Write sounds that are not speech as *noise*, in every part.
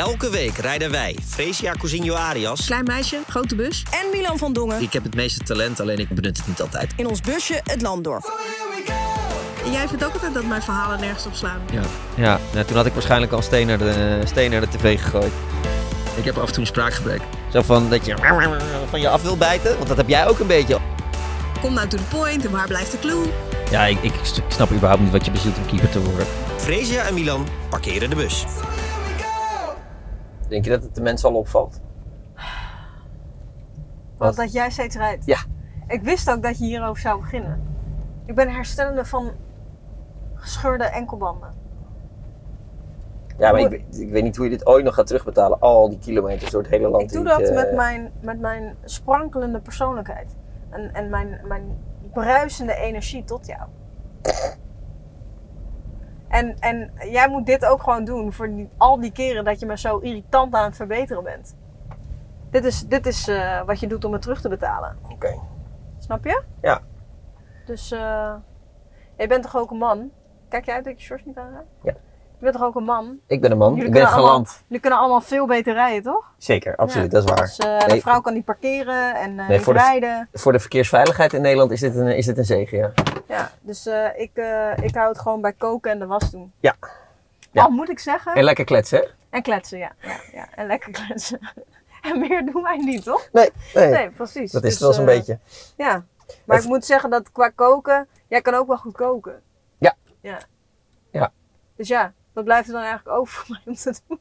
Elke week rijden wij, Fresia Cousinho Arias. Klein meisje, grote bus. En Milan van Dongen. Ik heb het meeste talent, alleen ik benut het niet altijd. In ons busje het land door. En jij vindt ook altijd dat mijn verhalen nergens op slaan. Ja, ja nou, toen had ik waarschijnlijk al een steen naar, de, steen naar de tv gegooid. Ik heb af en toe een spraakgebrek. Zo van dat je van je af wil bijten, want dat heb jij ook een beetje. Kom nou to the point en waar blijft de clue? Ja, ik, ik snap überhaupt niet wat je bezielt om keeper te worden. Fresia en Milan parkeren de bus. Denk je dat het de mensen al opvalt? Want dat jij steeds rijdt. Ja. Ik wist ook dat je hierover zou beginnen. Ik ben herstellende van gescheurde enkelbanden. Ja, maar ik, weet- ik weet niet hoe je dit ooit nog gaat terugbetalen. Al die kilometers door het hele land. Ik doe dat eh, met, mijn, met mijn sprankelende persoonlijkheid. En, en mijn, mijn bruisende energie tot jou. En, en jij moet dit ook gewoon doen voor die, al die keren dat je me zo irritant aan het verbeteren bent. Dit is, dit is eh, wat je doet om het terug te betalen. Oké. Snap je? Ja. Dus eh jij bent toch ook een man? Kijk jij uit dat je shorts niet aan Ja. Je bent toch ook een man? Ik ben een man. Jullie ik ben kunnen allemaal- galant. Jullie kunnen allemaal veel beter rijden, toch? Zeker, absoluut. Ja. Dat is waar. Dus eh, Nee. de vrouw kan niet parkeren en eh Nee, niet voor de- rijden. Voor de verkeersveiligheid in Nederland is dit een, is dit een zegen, ja. Ja, dus eh, ik, ik hou het gewoon bij koken en de was doen. Ja. Ja. Al moet ik zeggen. En lekker kletsen, hè? En kletsen, ja. ja, ja. En lekker kletsen. *laughs* en meer doen wij niet, toch? Nee, nee. Nee, precies. dat is Dus, het wel zo'n beetje. Ja. Maar Het- ik moet zeggen dat qua koken, jij kan ook wel goed koken. Ja. Ja. Ja. Dus ja, wat blijft er dan eigenlijk over voor mij om te doen?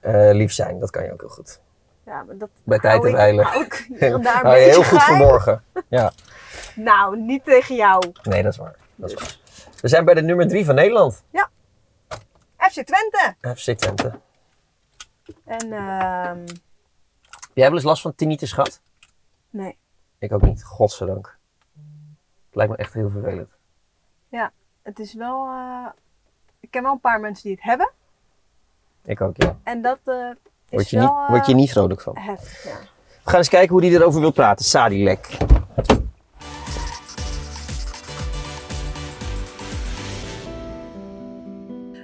Eh, lief zijn, dat kan je ook heel goed. Ja, maar dat Bij tijd en ik- wijle. hou ik *laughs* hier en daar een Hou je heel goed geheim. verborgen. Ja, *laughs* Nou, niet tegen jou. nee, dat is waar. Dat is waar. We zijn bij de nummer drie van Nederland. FC Twente. FC Twente. En ehm Jij hebt wel eens last van tinnitus gehad? nee. Ik ook niet, godzijdank. Het lijkt me echt heel vervelend. Het is wel. eh, ik ken wel een paar mensen die het hebben. Ik ook, ja. En dat eh is Word je, wel niet, word je eh, niet vrolijk van. heftig. Ja. We gaan eens kijken hoe die erover wil praten. Sadilek.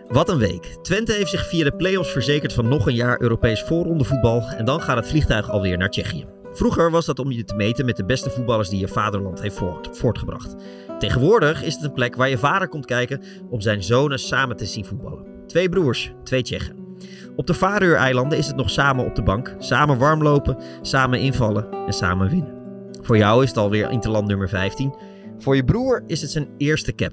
Wat een week. Twente heeft zich via de play-offs verzekerd van nog een jaar Europees voorrondevoetbal. En dan gaat het vliegtuig alweer naar Tsjechië. Vroeger was dat om je te meten met de beste voetballers die je vaderland heeft voort- voortgebracht. Tegenwoordig is het een plek waar je vader komt kijken om zijn zonen samen te zien voetballen. Twee broers, twee Tsjechen. Op de Faroe-eilanden is het nog samen op de bank, samen warmlopen, samen invallen en samen winnen. Voor jou is het alweer interland nummer 15. Voor je broer is het zijn eerste cap.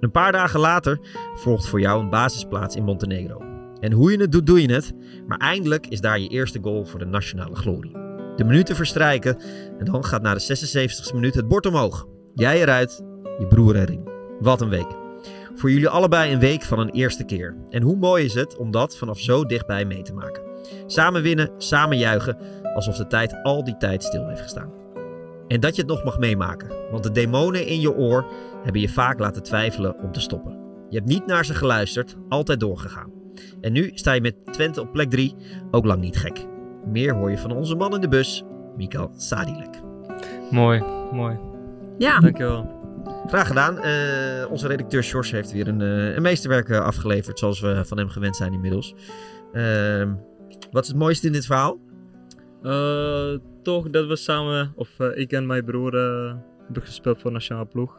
Een paar dagen later volgt voor jou een basisplaats in Montenegro. En hoe je het doet, doe je het. Maar eindelijk is daar je eerste goal voor de nationale glorie. De minuten verstrijken en dan gaat na de 76e minuut het bord omhoog. Jij eruit, je broer erin. Wat een week. Voor jullie allebei een week van een eerste keer. En hoe mooi is het om dat vanaf zo dichtbij mee te maken. Samen winnen, samen juichen, alsof de tijd al die tijd stil heeft gestaan. En dat je het nog mag meemaken, want de demonen in je oor hebben je vaak laten twijfelen om te stoppen. Je hebt niet naar ze geluisterd, altijd doorgegaan. En nu sta je met Twente op plek 3, ook lang niet gek. Meer hoor je van onze man in de bus, Mikael Sadilek. Mooi, mooi. Ja. Dankjewel. Graag gedaan. Eh, onze redacteur Sjors heeft weer een, eh, een meesterwerk eh, afgeleverd, zoals we van hem gewend zijn inmiddels. Ehm, wat is het mooiste in dit verhaal? Eh, toch dat we samen, of ik en mijn broer, eh, hebben gespeeld voor nationale ploeg.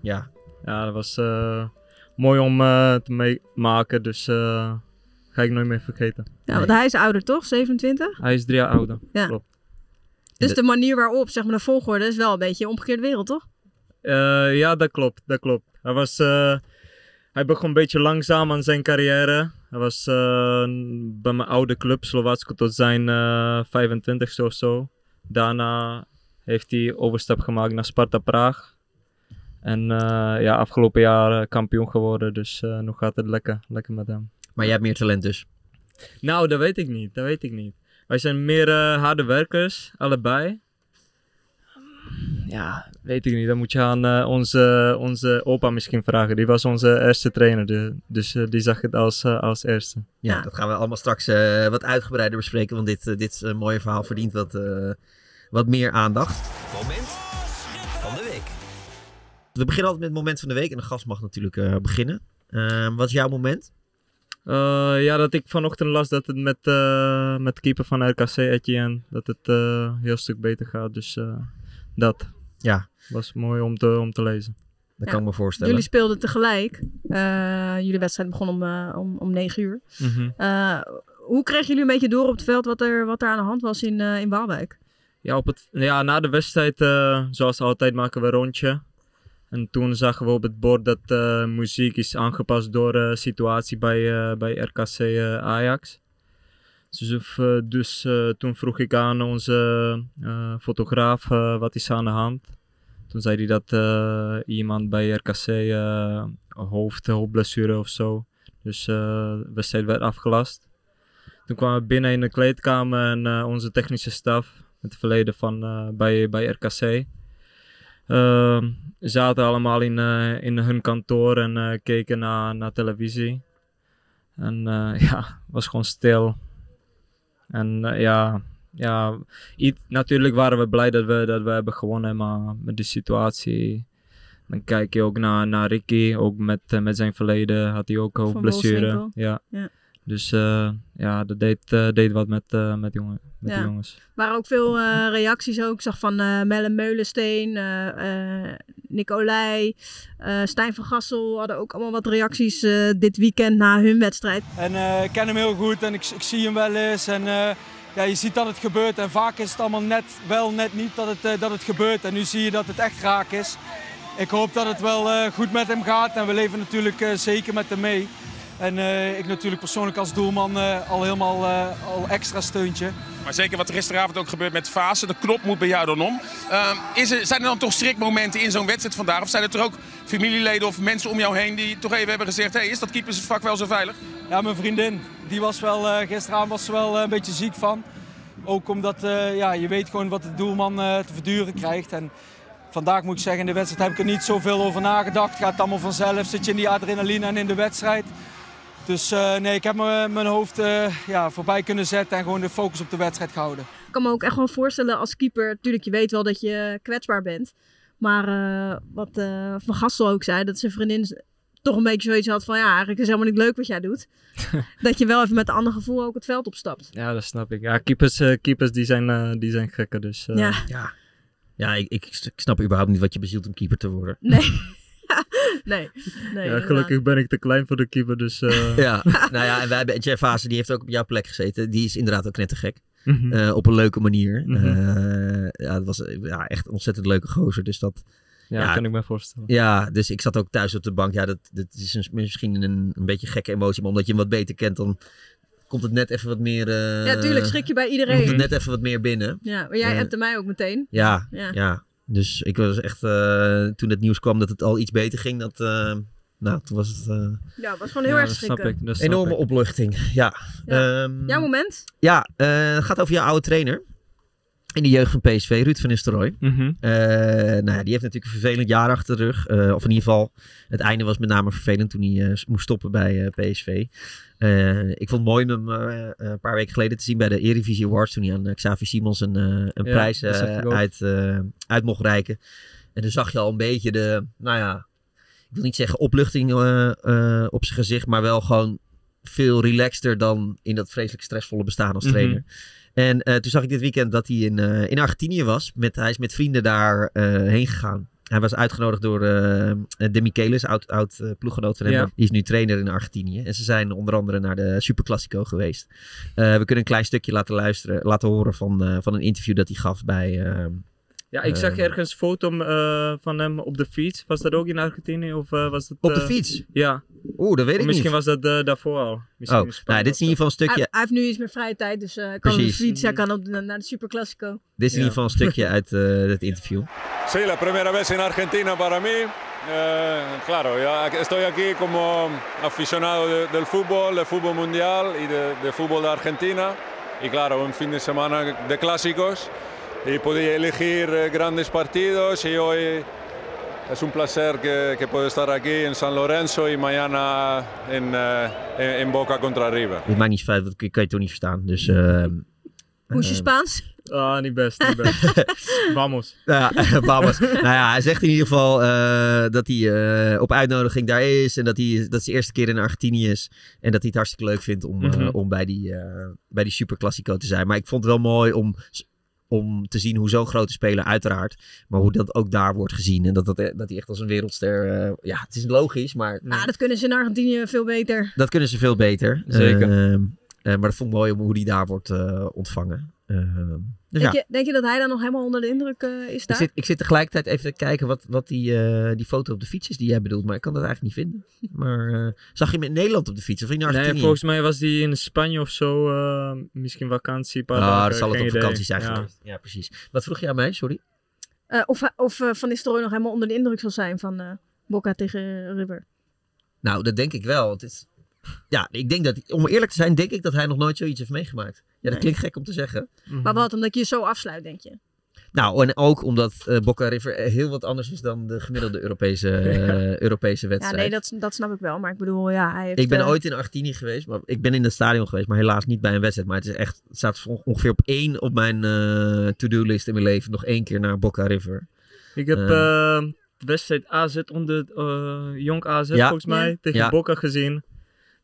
Ja, Ja, dat was eh, mooi om eh, te meemaken, dus eh, ga ik nooit meer vergeten. ja, want hij is ouder toch? 27? Hij is drie jaar ouder. Ja. Klopt. Dus de manier waarop, zeg maar, de volgorde is wel een beetje een omgekeerde wereld, toch? Eh, ja, dat klopt, dat klopt. Hij was, eh, hij begon een beetje langzaam aan zijn carrière. Hij was eh, bij mijn oude club, Slovatsko, tot zijn eh 25ste of zo. Daarna heeft hij overstap gemaakt naar Sparta Praag. En ja, afgelopen jaar kampioen geworden, dus nu gaat het lekker, lekker met hem. Maar jij hebt meer talent dus. Nou, dat weet ik niet, dat weet ik niet. Wij zijn meer eh, harde werkers, allebei. Ja, weet ik niet. Dan moet je aan eh, onze, onze opa misschien vragen. Die was onze eerste trainer, de- dus eh, die zag het als, als eerste. Ja, dat gaan we allemaal straks eh, wat uitgebreider bespreken, want dit, dit mooie verhaal verdient wat, eh, wat meer aandacht. Moment van de week. We beginnen altijd met het moment van de week en de gast mag natuurlijk eh, beginnen. Eh, wat is jouw moment? Eh, ja, dat ik vanochtend las dat het met, eh met keeper van RKC, Etienne, dat het eh, een heel stuk beter gaat. Dus eh, dat Ja, was mooi om te, om te lezen. dat Ja. kan ik me voorstellen. Jullie speelden tegelijk. Eh, jullie wedstrijd begon om, eh, om, om 9 uur. Mhm. Eh, hoe kregen jullie een beetje door op het veld wat er, wat er aan de hand was in, eh in Waalwijk? Ja, op het, ja, na de wedstrijd, eh, zoals altijd, maken we een rondje. En toen zagen we op het bord dat eh, muziek is aangepast door de situatie bij, eh, bij RKC eh, Ajax. Dus, eh, dus eh, toen vroeg ik aan onze eh, fotograaf eh, wat is aan de hand. Toen zei hij dat eh, iemand bij RKC eh hoofd, hoofdblessure of zo. Dus eh, de wedstrijd werd afgelast. Toen kwamen we binnen in de kleedkamer en eh, onze technische staf, het verleden van eh, bij, bij RKC. Ehm, zaten allemaal in, eh, in hun kantoor en eh, keken naar, naar televisie. En eh, *laughs* ja, het was gewoon stil. En ja, ja natuurlijk waren we blij dat we, dat we hebben gewonnen, maar met de situatie. Dan kijk je ook naar, naar Ricky, ook met, met zijn verleden had hij ook hoofdblessure. Wolfswinkel. Ja. Ja. Dus eh, ja, dat deed, eh, deed wat met, eh, met, jongen, met Ja. de jongens. Er waren ook veel eh, reacties ook. Ik zag van eh Melle Meulensteen, eh eh Nicolai, eh Stijn van Gassel hadden ook allemaal wat reacties eh, dit weekend na hun wedstrijd. En eh, ik ken hem heel goed en ik, ik zie hem wel eens. En eh, ja, je ziet dat het gebeurt. En vaak is het allemaal net wel, net niet dat het, eh, dat het gebeurt. En nu zie je dat het echt raak is. Ik hoop dat het wel eh, goed met hem gaat. En we leven natuurlijk eh, zeker met hem mee. En eh, ik natuurlijk persoonlijk als doelman eh, al helemaal eh, al extra steuntje. Maar zeker wat er gisteravond ook gebeurt met fase, de knop moet bij jou dan om. Ehm, is er, zijn er dan toch strikmomenten in zo'n wedstrijd vandaag? Of zijn er toch ook familieleden of mensen om jou heen die toch even hebben gezegd... Hey, is dat keepersvak wel zo veilig? Ja, mijn vriendin, die was wel, gisteravond was ze wel een beetje ziek van. Ook omdat ja, je weet gewoon wat de doelman te verduren krijgt. En vandaag moet ik zeggen, in de wedstrijd heb ik er niet zoveel over nagedacht. Gaat allemaal vanzelf, zit je in die adrenaline en in de wedstrijd. Dus eh, nee, ik heb me- mijn hoofd eh, ja, voorbij kunnen zetten en gewoon de focus op de wedstrijd gehouden. Ik kan me ook echt wel voorstellen als keeper, natuurlijk je weet wel dat je kwetsbaar bent. Maar eh, wat eh, Van Gassel ook zei, dat zijn vriendin toch een beetje zoiets had van ja, eigenlijk is het helemaal niet leuk wat jij doet. *laughs* dat je wel even met een ander gevoel ook het veld opstapt. Ja, dat snap ik. Ja, keepers, eh, keepers die, zijn, eh, die zijn gekker. Dus, eh, Ja, Ja, ja ik, ik snap überhaupt niet wat je bezielt om keeper te worden. nee. *laughs* *laughs* *laughs* nee, nee. ja, gelukkig ben ik te klein voor de keeper. Dus, eh, *laughs* Ja, nou ja, en wij hebben Jeff Vase, die heeft ook op jouw plek gezeten. Die is inderdaad ook knettergek. mhm. Eh, op een leuke manier. Eh, ja, het was ja, echt een ontzettend leuke gozer. Dus dat, ja, ja. kan ik me voorstellen. ja, dus ik zat ook thuis op de bank. Ja, dat, dat is een, misschien een, een beetje gekke emotie. Maar omdat je hem wat beter kent, dan komt het net even wat meer... eh, Ja, tuurlijk schrik je bij Komt het iedereen. net even wat meer binnen. Ja, maar jij Eh, appte mij ook meteen. Ja, ja. Ja. Dus ik was echt... eh, toen het nieuws kwam dat het al iets beter ging, dat... eh, nou, toen was het eh, Ja, het was gewoon heel Ja, erg dat snap schrikken. ik. Enorme ik. opluchting. Ja. Ja. Ehm, Jouw moment? Ja, eh, het gaat over jouw oude trainer. In de jeugd van PSV, Ruud van Nistelrooy. Mhm. Eh, nou ja, die heeft natuurlijk een vervelend jaar achter de rug. Eh, of in ieder geval, het einde was met name vervelend toen hij eh, moest stoppen bij PSV. Ik vond het mooi om hem een paar weken geleden te zien bij de Eredivisie Awards. Toen hij aan eh, Xavi Simons een, een Ja, prijs uit, uit mocht reiken. En dan zag je al een beetje de, nou ja, ik wil niet zeggen opluchting op zijn gezicht. Maar wel gewoon veel relaxter dan in dat vreselijk stressvolle bestaan als Mhm. trainer. En eh, toen zag ik dit weekend dat hij in, eh, in Argentinië was. Met, hij is met vrienden daar eh, heen gegaan. Hij was uitgenodigd door eh De Michelis, oud, oud ploeggenoot van hem. Ja. Die is nu trainer in Argentinië. En ze zijn onder andere naar de Superclásico geweest. We kunnen een klein stukje laten luisteren, laten horen van, van een interview dat hij gaf bij... Ja, ik zag Eh. ergens een foto eh, van hem op de fiets. Was dat ook in Argentinië? Of, eh, was dat, op de eh, fiets. Ja, Oeh, dat weet ik misschien niet. was dat eh, daarvoor al. Misschien Oh, in nou, dit is in ieder geval een stukje, hij heeft nu iets meer vrije tijd, dus eh, hij kan op de fiets, hij kan op de, naar de Superclásico. dit is in ieder geval een stukje uit eh het interview. *laughs* Sí, la primera vez en Argentina para mí. Eh, claro, ya estoy aquí como aficionado de- del fútbol, del fútbol mundial y de, de fútbol de Argentina. Y claro, un fin de semana de clásicos. Y podía elegir eh, grandes partidos y hoy es un placer que, que puedo estar aquí en San Lorenzo y mañana en, eh, en- en Boca contra River. Dit maakt niet zo uit, dat kan je toch niet verstaan. Dus... ehm, Hoe is je Spaans? Ah, niet best, niet best. *laughs* Vamos. Ja, Babas. nou ja, hij zegt in ieder geval eh, dat hij eh, op uitnodiging daar is. En dat, hij, dat het de eerste keer in Argentinië is. En dat hij het hartstikke leuk vindt om, eh, Mhm. om bij die, eh bij die Super Classico te zijn. Maar ik vond het wel mooi om, om te zien hoe zo'n grote speler, uiteraard. Maar hoe dat ook daar wordt gezien. En dat, dat, dat hij echt als een wereldster... eh, ja, het is logisch, maar Ah, dat kunnen ze in Argentinië veel beter. dat kunnen ze veel beter. Zeker. Ehm, eh, maar dat vond ik mooi om hoe die daar wordt eh, ontvangen. Dus Denk, ja. je, denk je dat hij dan nog helemaal onder de indruk eh, is Ik daar? zit, ik zit tegelijkertijd even te kijken wat, wat die, eh, die foto op de fiets is die jij bedoelt. Maar ik kan dat eigenlijk niet vinden. *laughs* Maar eh, zag je hem in Nederland op de fiets of in Argentinië? Nee, volgens mij was die in Spanje of zo. eh, misschien vakantie, paar Ah, dagen, dat zal het op idee. vakantie zijn Ja. geweest. Ja, precies. Wat vroeg je aan mij? Sorry. Eh, of of eh, Van Nistelrooy nog helemaal onder de indruk zal zijn van eh Boca tegen River. Nou, dat denk ik wel. Het is, ja, ik denk dat, om eerlijk te zijn, denk ik dat hij nog nooit zoiets heeft meegemaakt. Ja, dat Nee. klinkt gek om te zeggen. Mhm. Maar wat, omdat je je zo afsluit, denk je? Nou, en ook omdat eh Boca River heel wat anders is dan de gemiddelde Europese, *laughs* eh, Europese Ja, wedstrijd. nee, dat, dat snap ik wel. Maar ik bedoel, ja, hij heeft... Ik ben eh, ooit in Argentinië geweest, maar ik ben in het stadion geweest, maar helaas niet bij een wedstrijd. Maar het is echt, het staat ongeveer op één op mijn eh, to-do-list in mijn leven. Nog één keer naar Boca River. Ik heb Eh. eh, de wedstrijd AZ onder eh Jong AZ Ja. volgens mij Ja. tegen Ja. Boca gezien.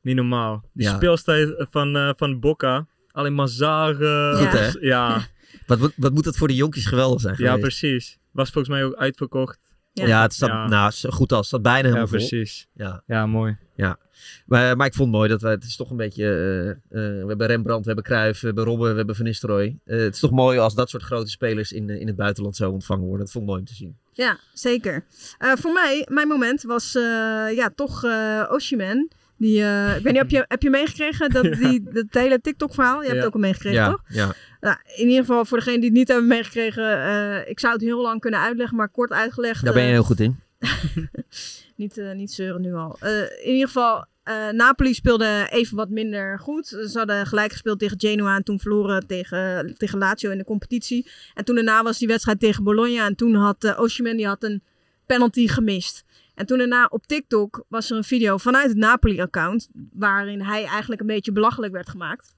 Niet normaal. Die Ja. speelstijl van, eh, van Boca. Alleen zagen. Goed, hè? Ja, *laughs* Wat, moet- wat moet dat voor de jonkies geweldig zijn ja, geweest? precies. Was volgens mij ook uitverkocht. Ja. Ja, het staat Ja. Nou, zo goed als. Het staat bijna Ja, helemaal vol. precies. Ja. Ja, mooi. Maar, maar ik vond het mooi dat wij, het is toch een beetje, eh, eh, we hebben Rembrandt, we hebben Cruijff, we hebben Robben, we hebben Van Nistelrooy. Eh, het is toch mooi als dat soort grote spelers in, eh, in het buitenland zo ontvangen worden. Dat vond ik mooi om te zien. Ja, zeker. Eh, voor mij, mijn moment was eh, ja, toch eh Oshiman. Die, eh, ik weet niet, heb je, heb je meegekregen dat, *laughs* die, dat hele TikTok-verhaal? Je hebt het ook al meegekregen, toch? ja. Nou, in ieder geval, voor degenen die het niet hebben meegekregen, eh, ik zou het heel lang kunnen uitleggen, maar kort uitgelegd. Daar ben je eh, heel goed in. *laughs* niet, niet zeuren nu al. In ieder geval, Napoli speelde even wat minder goed. Ze hadden gelijk gespeeld tegen Genoa en toen verloren tegen, tegen Lazio in de competitie. En toen daarna was die wedstrijd tegen Bologna en toen had uh, Osimhen die had een penalty gemist. En toen daarna op TikTok was er een video vanuit het Napoli-account waarin hij eigenlijk een beetje belachelijk werd gemaakt.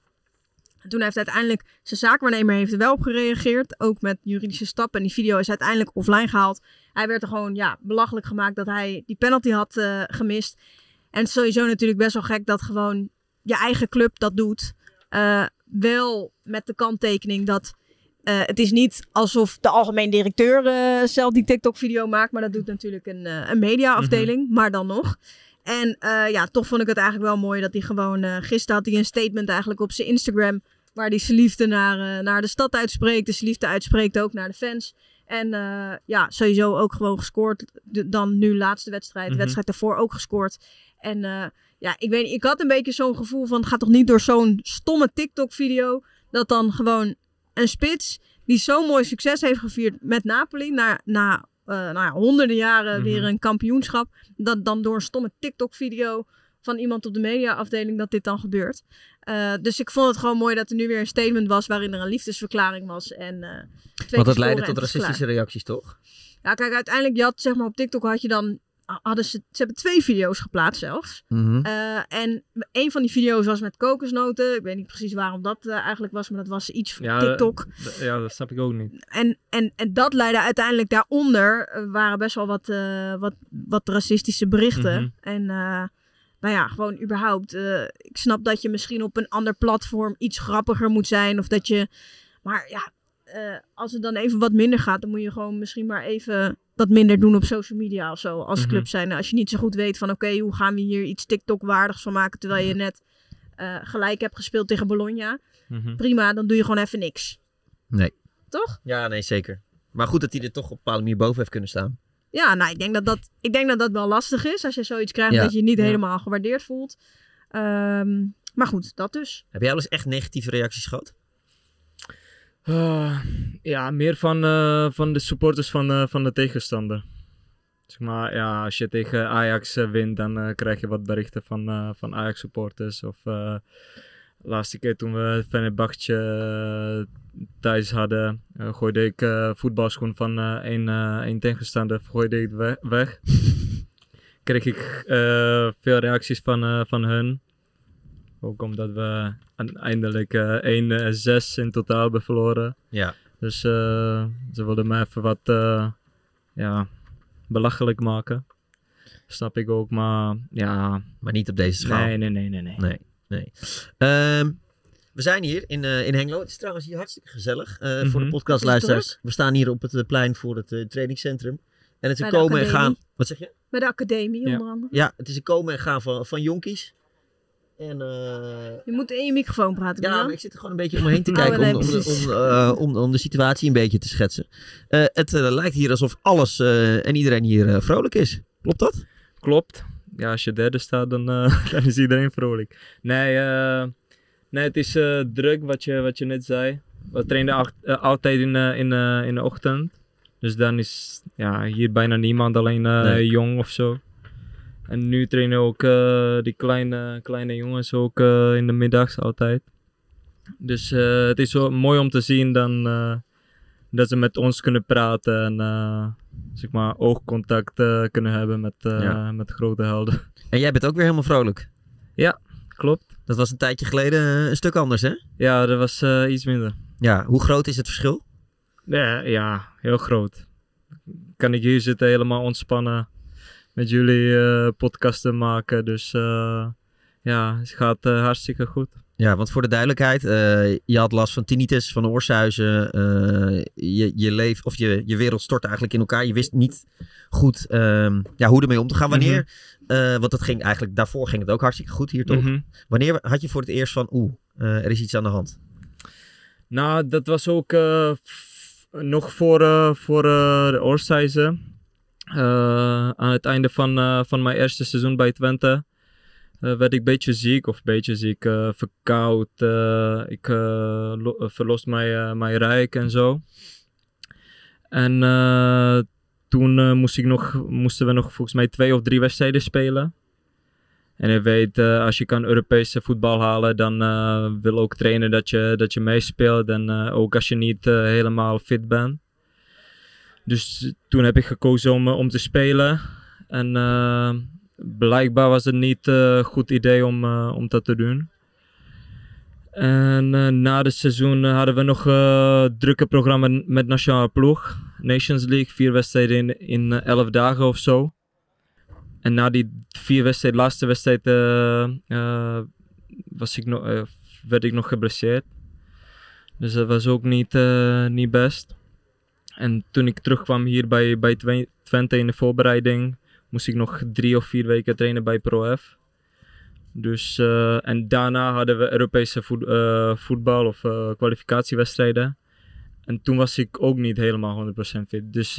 En toen heeft uiteindelijk zijn zaakwaarnemer heeft er wel op gereageerd, ook met juridische stappen. En die video is uiteindelijk offline gehaald. Hij werd er gewoon ja, belachelijk gemaakt dat hij die penalty had uh, gemist. En sowieso natuurlijk best wel gek dat gewoon je eigen club dat doet. Uh, wel met de kanttekening dat uh, het is niet alsof de algemeen directeur uh, zelf die TikTok-video maakt. Maar dat doet natuurlijk een, uh, een mediaafdeling, mm-hmm. maar dan nog. En ja, toch vond ik het eigenlijk wel mooi dat hij gewoon... Gisteren had hij een statement eigenlijk op zijn Instagram... waar hij zijn liefde naar, naar de stad uitspreekt. Dus zijn liefde uitspreekt ook naar de fans. En ja, sowieso ook gewoon gescoord. De, dan nu laatste wedstrijd. De Mhm. wedstrijd daarvoor ook gescoord. En ja, ik weet niet, ik had een beetje zo'n gevoel van... het gaat toch niet door zo'n stomme TikTok-video... dat dan gewoon een spits die zo'n mooi succes heeft gevierd met Napoli... na, na uh, nou ja, honderden jaren Mhm. weer een kampioenschap... dat dan door een stomme TikTok-video van iemand op de mediaafdeling dat dit dan gebeurt. Uh, dus ik vond het gewoon mooi dat er nu weer een statement was waarin er een liefdesverklaring was. En, uh, Want dat leidde tot racistische reacties, toch? Ja, kijk, uiteindelijk, je had, zeg maar, op TikTok had je dan, hadden ze, ze hebben twee video's geplaatst zelfs. Mm-hmm. Uh, en een van die video's was met kokosnoten. Ik weet niet precies waarom dat uh, eigenlijk was, maar dat was iets van ja, TikTok. Ja, dat snap ik ook niet. En, en, en dat leidde uiteindelijk daaronder, uh, waren best wel wat, wat, wat racistische berichten. Mhm. En nou ja, gewoon überhaupt. Uh, ik snap dat je misschien op een ander platform iets grappiger moet zijn. Of dat je. Maar ja, uh, als het dan even wat minder gaat, dan moet je gewoon misschien maar even wat minder doen op social media of zo. Als Mhm. club zijn. Als je niet zo goed weet van oké, okay, hoe gaan we hier iets TikTok-waardigs van maken. Terwijl je net uh, gelijk hebt gespeeld tegen Bologna. Mhm. Prima, dan doe je gewoon even niks. Nee. Toch? Ja, nee, zeker. Maar goed dat hij er toch op een bepaalde manier boven heeft kunnen staan. Ja, nou, ik denk dat dat, ik denk dat, dat wel lastig is. Als je zoiets krijgt Ja. dat je je niet Ja. helemaal gewaardeerd voelt. Um, maar goed, dat dus. Heb jij al eens echt negatieve reacties gehad? Uh, ja, meer van, uh, van de supporters van, uh, van de tegenstander. Zeg maar, ja, als je tegen Ajax wint, dan krijg je wat berichten van, van Ajax supporters. Of de laatste keer toen we Fenerbahce thuis hadden, gooide ik voetbalschoen van een, een tegenstander, gooide ik we weg. *laughs* kreeg ik veel reacties van, van hun. Ook omdat we uiteindelijk eh 1-6 in totaal hebben verloren. Ja. Dus eh, ze wilden me even wat eh, ja, belachelijk maken. Snap ik ook, maar ja. Maar niet op deze schaal. Nee, nee, nee, nee. nee. Nee, nee. Ehm, we zijn hier in, eh, in Hengelo. Het is trouwens hier hartstikke gezellig eh, voor de Mhm. podcastluisteraars. We staan hier op het eh, plein voor het eh, trainingscentrum. En het is een komen en gaan. Wat zeg je? Bij de academie Ja. onder andere. Ja, het is een komen en gaan van, van jonkies. En eh, Je moet in je microfoon praten. ja, maar ik zit er gewoon een beetje om me heen te Oh, kijken nee, om, om, eh, om, om de situatie een beetje te schetsen. Eh, het eh, lijkt hier alsof alles eh, en iedereen hier eh, vrolijk is. Klopt dat? Klopt. Ja, als je derde staat, dan, eh, *laughs* dan is iedereen vrolijk. Nee, eh, nee het is eh, druk wat je, wat je net zei. We trainen acht- altijd in, eh, in, eh, in de ochtend. Dus dan is ja, hier bijna niemand, alleen eh, Nee. jong of zo. En nu trainen ook eh, die kleine, kleine jongens ook eh, in de middags altijd. Dus eh, het is zo mooi om te zien dan, dat ze met ons kunnen praten en zeg maar oogcontact kunnen hebben met, Ja. met grote helden. *laughs* En jij bent ook weer helemaal vrolijk. Klopt. Dat was een tijdje geleden een stuk anders, hè? Ja, dat was iets minder. Ja, hoe groot is het verschil? Ja, ja, heel groot. Kan ik hier zitten helemaal ontspannen met jullie eh, podcasten maken. Dus eh, ja, het gaat eh, hartstikke goed. Ja, want voor de duidelijkheid, je had last van tinnitus, van oorsuizen. je, je, leef, of je, je wereld stortte eigenlijk in elkaar. Je wist niet goed ehm, ja, hoe ermee om te gaan. Wanneer, eh, want dat ging eigenlijk, daarvoor ging het ook hartstikke goed hier toch? Mhm. Wanneer had je voor het eerst van, oeh, eh, er is iets aan de hand? Nou, dat was ook nog voor, voor de oorsuizen. Eh, aan het einde van, eh, van mijn eerste seizoen bij Twente eh, werd ik een beetje ziek, of een beetje ziek, verkoud. ik lo- verlost mijn, mijn rijk en zo. En toen moest ik nog, moesten we nog volgens mij twee of drie wedstrijden spelen. En je weet, als je kan Europese voetbal halen, dan eh, wil ook trainen dat je, dat je meespeelt. En ook als je niet helemaal fit bent. Dus toen heb ik gekozen om, eh, om te spelen. En eh, blijkbaar was het niet een goed idee om, eh, om dat te doen. En eh, na het seizoen eh, hadden we nog een drukke programma met nationale ploeg. Nations League, vier wedstrijden in, in eh, elf dagen of zo. En na die vier wedstrijden, laatste wedstrijd, eh, eh, was ik nog, eh, werd ik nog geblesseerd. Dus dat was ook niet, eh, niet best. En toen ik terugkwam hier bij, bij Twe- Twente in de voorbereiding, moest ik nog drie of vier weken trainen bij ProF. Dus, eh, en daarna hadden we Europese eh, voetbal of eh, kwalificatiewedstrijden. En toen was ik ook niet helemaal 100% fit. Dus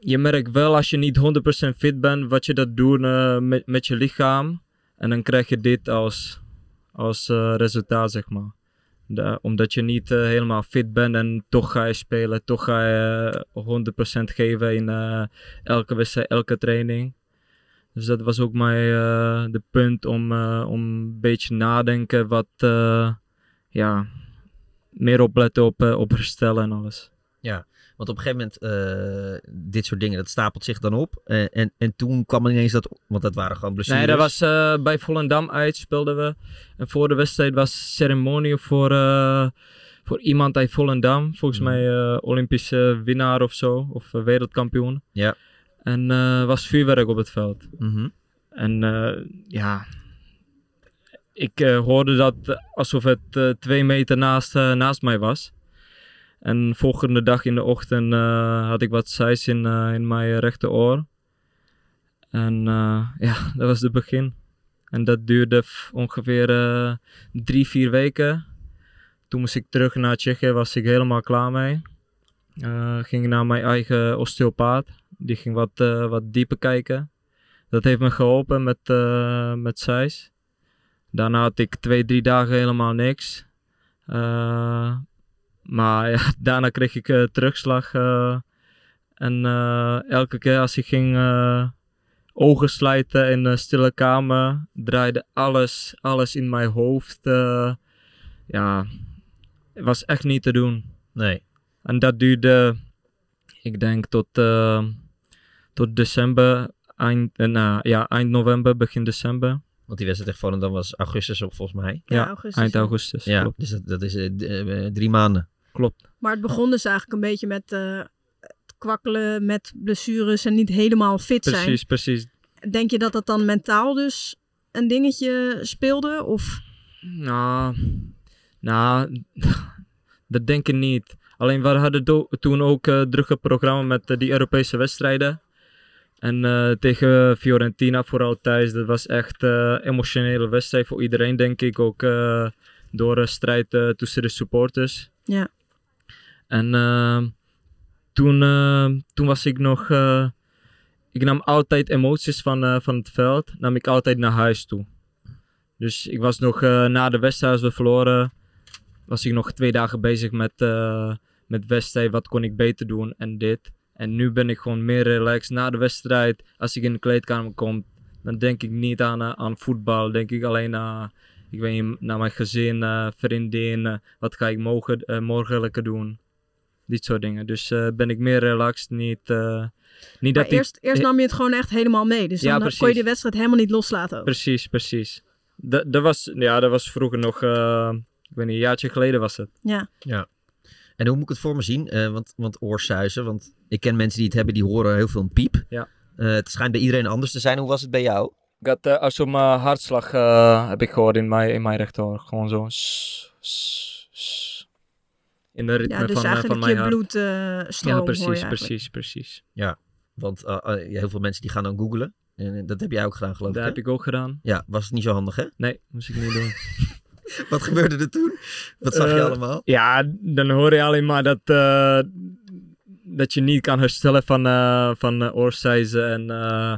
je merkt wel als je niet 100% fit bent, wat je dat doet met, met je lichaam. En dan krijg je dit als, als resultaat, zeg maar. Omdat je niet eh, helemaal fit bent en toch ga je spelen, toch ga je eh, 100% geven in eh, elke wedstrijd, elke training. Dus dat was ook mijn eh, de punt om, eh, om een beetje nadenken wat, eh, ja, meer opletten op, eh, op herstellen en alles. Want op een gegeven moment, eh, dit soort dingen, dat stapelt zich dan op. Eh, en, en toen kwam ineens dat, want dat waren gewoon blessures. Nee, dat was eh, bij Volendam uit speelden we. En voor de wedstrijd was ceremonie voor, voor iemand uit Volendam. Volgens Mhm. mij eh, Olympische winnaar of zo. Of wereldkampioen. Ja. En was vuurwerk op het veld. Mhm. En ja, ik hoorde dat alsof het twee meter naast, naast mij was. En volgende dag in de ochtend eh, had ik wat zeis in, eh, in mijn rechteroor. En eh, ja, *laughs* dat was het begin. En dat duurde ongeveer drie, vier weken. Toen moest ik terug naar Tsjechië, was ik helemaal klaar mee. Ging naar mijn eigen osteopaat. Die ging wat, wat dieper kijken. Dat heeft me geholpen met, met zeis. Daarna had ik twee, drie dagen helemaal niks. Maar ja, *laughs* daarna kreeg ik eh, terugslag. eh, en eh, elke keer als ik ging eh, ogen sluiten in een stille kamer, draaide alles, alles in mijn hoofd. eh, ja, het was echt niet te doen. Nee. En dat duurde, ik denk, tot, tot december, eind, nou, ja, eind november, begin december. Want die wedstrijd tegen Volendam was augustus ook volgens mij. Ja, Ja, augustus, Eind ja. augustus. Ja, Klopt. dus dat, dat is drie maanden. Klopt. Maar het begon dus eigenlijk een beetje met eh, het kwakkelen met blessures en niet helemaal fit zijn. Precies, precies. Denk je dat dat dan mentaal dus een dingetje speelde? Of Nou, nou, *laughs* dat denk ik niet. Alleen we hadden toen ook een drukke programma met eh, die Europese wedstrijden. En eh, tegen Fiorentina vooral thuis, dat was echt een emotionele wedstrijd voor iedereen, denk ik. Ook eh, door de strijd eh, tussen de supporters. Ja. En eh, toen, eh, toen was ik nog... eh, ik nam altijd emoties van, eh, van het veld, nam ik altijd naar huis toe. Dus ik was nog eh, na de wedstrijd, we verloren, was ik nog twee dagen bezig met, met wedstrijd. Wat kon ik beter doen en dit. En nu ben ik gewoon meer relaxed na de wedstrijd. Als ik in de kleedkamer kom, dan denk ik niet aan, aan voetbal. Denk ik alleen naar, ik weet naar mijn gezin, eh vriendin. wat ga ik mogen, morgen lekker doen. Dit soort dingen. Dus eh, ben ik meer relaxed. Niet, eh, niet maar dat eerst, ik... eerst nam je het gewoon echt helemaal mee. Dus Ja, dan precies. kon je de wedstrijd helemaal niet loslaten ook. Precies, precies. Dat, dat, was, ja, dat was vroeger nog, eh, ik weet niet, een jaartje geleden was het. Ja. En hoe moet ik het voor me zien? Eh, want, want oorsuizen, want ik ken mensen die het hebben, die horen heel veel een piep. Ja. Eh, het schijnt bij iedereen anders te zijn. Hoe was het bij jou? Ik had uh, als op mijn hartslag eh, heb ik gehoord in mijn, in mijn rechteroor. Gewoon zo. s- s- s. In de ritme Ja, dus van, eh, eigenlijk van mijn je hart. bloedstroom Ja, hoor je precies, precies, precies. Want eh, ja, heel veel mensen die gaan dan googlen. En dat heb jij ook gedaan, geloof Dat ik. heb hè? ik ook gedaan. Ja, was het niet zo handig, hè? Nee, moest ik niet doen. *laughs* Wat gebeurde er toen? Wat zag je allemaal? Ja, dan hoor je alleen maar dat, eh, dat je niet kan herstellen van, eh van uh, oorsuizen. En eh,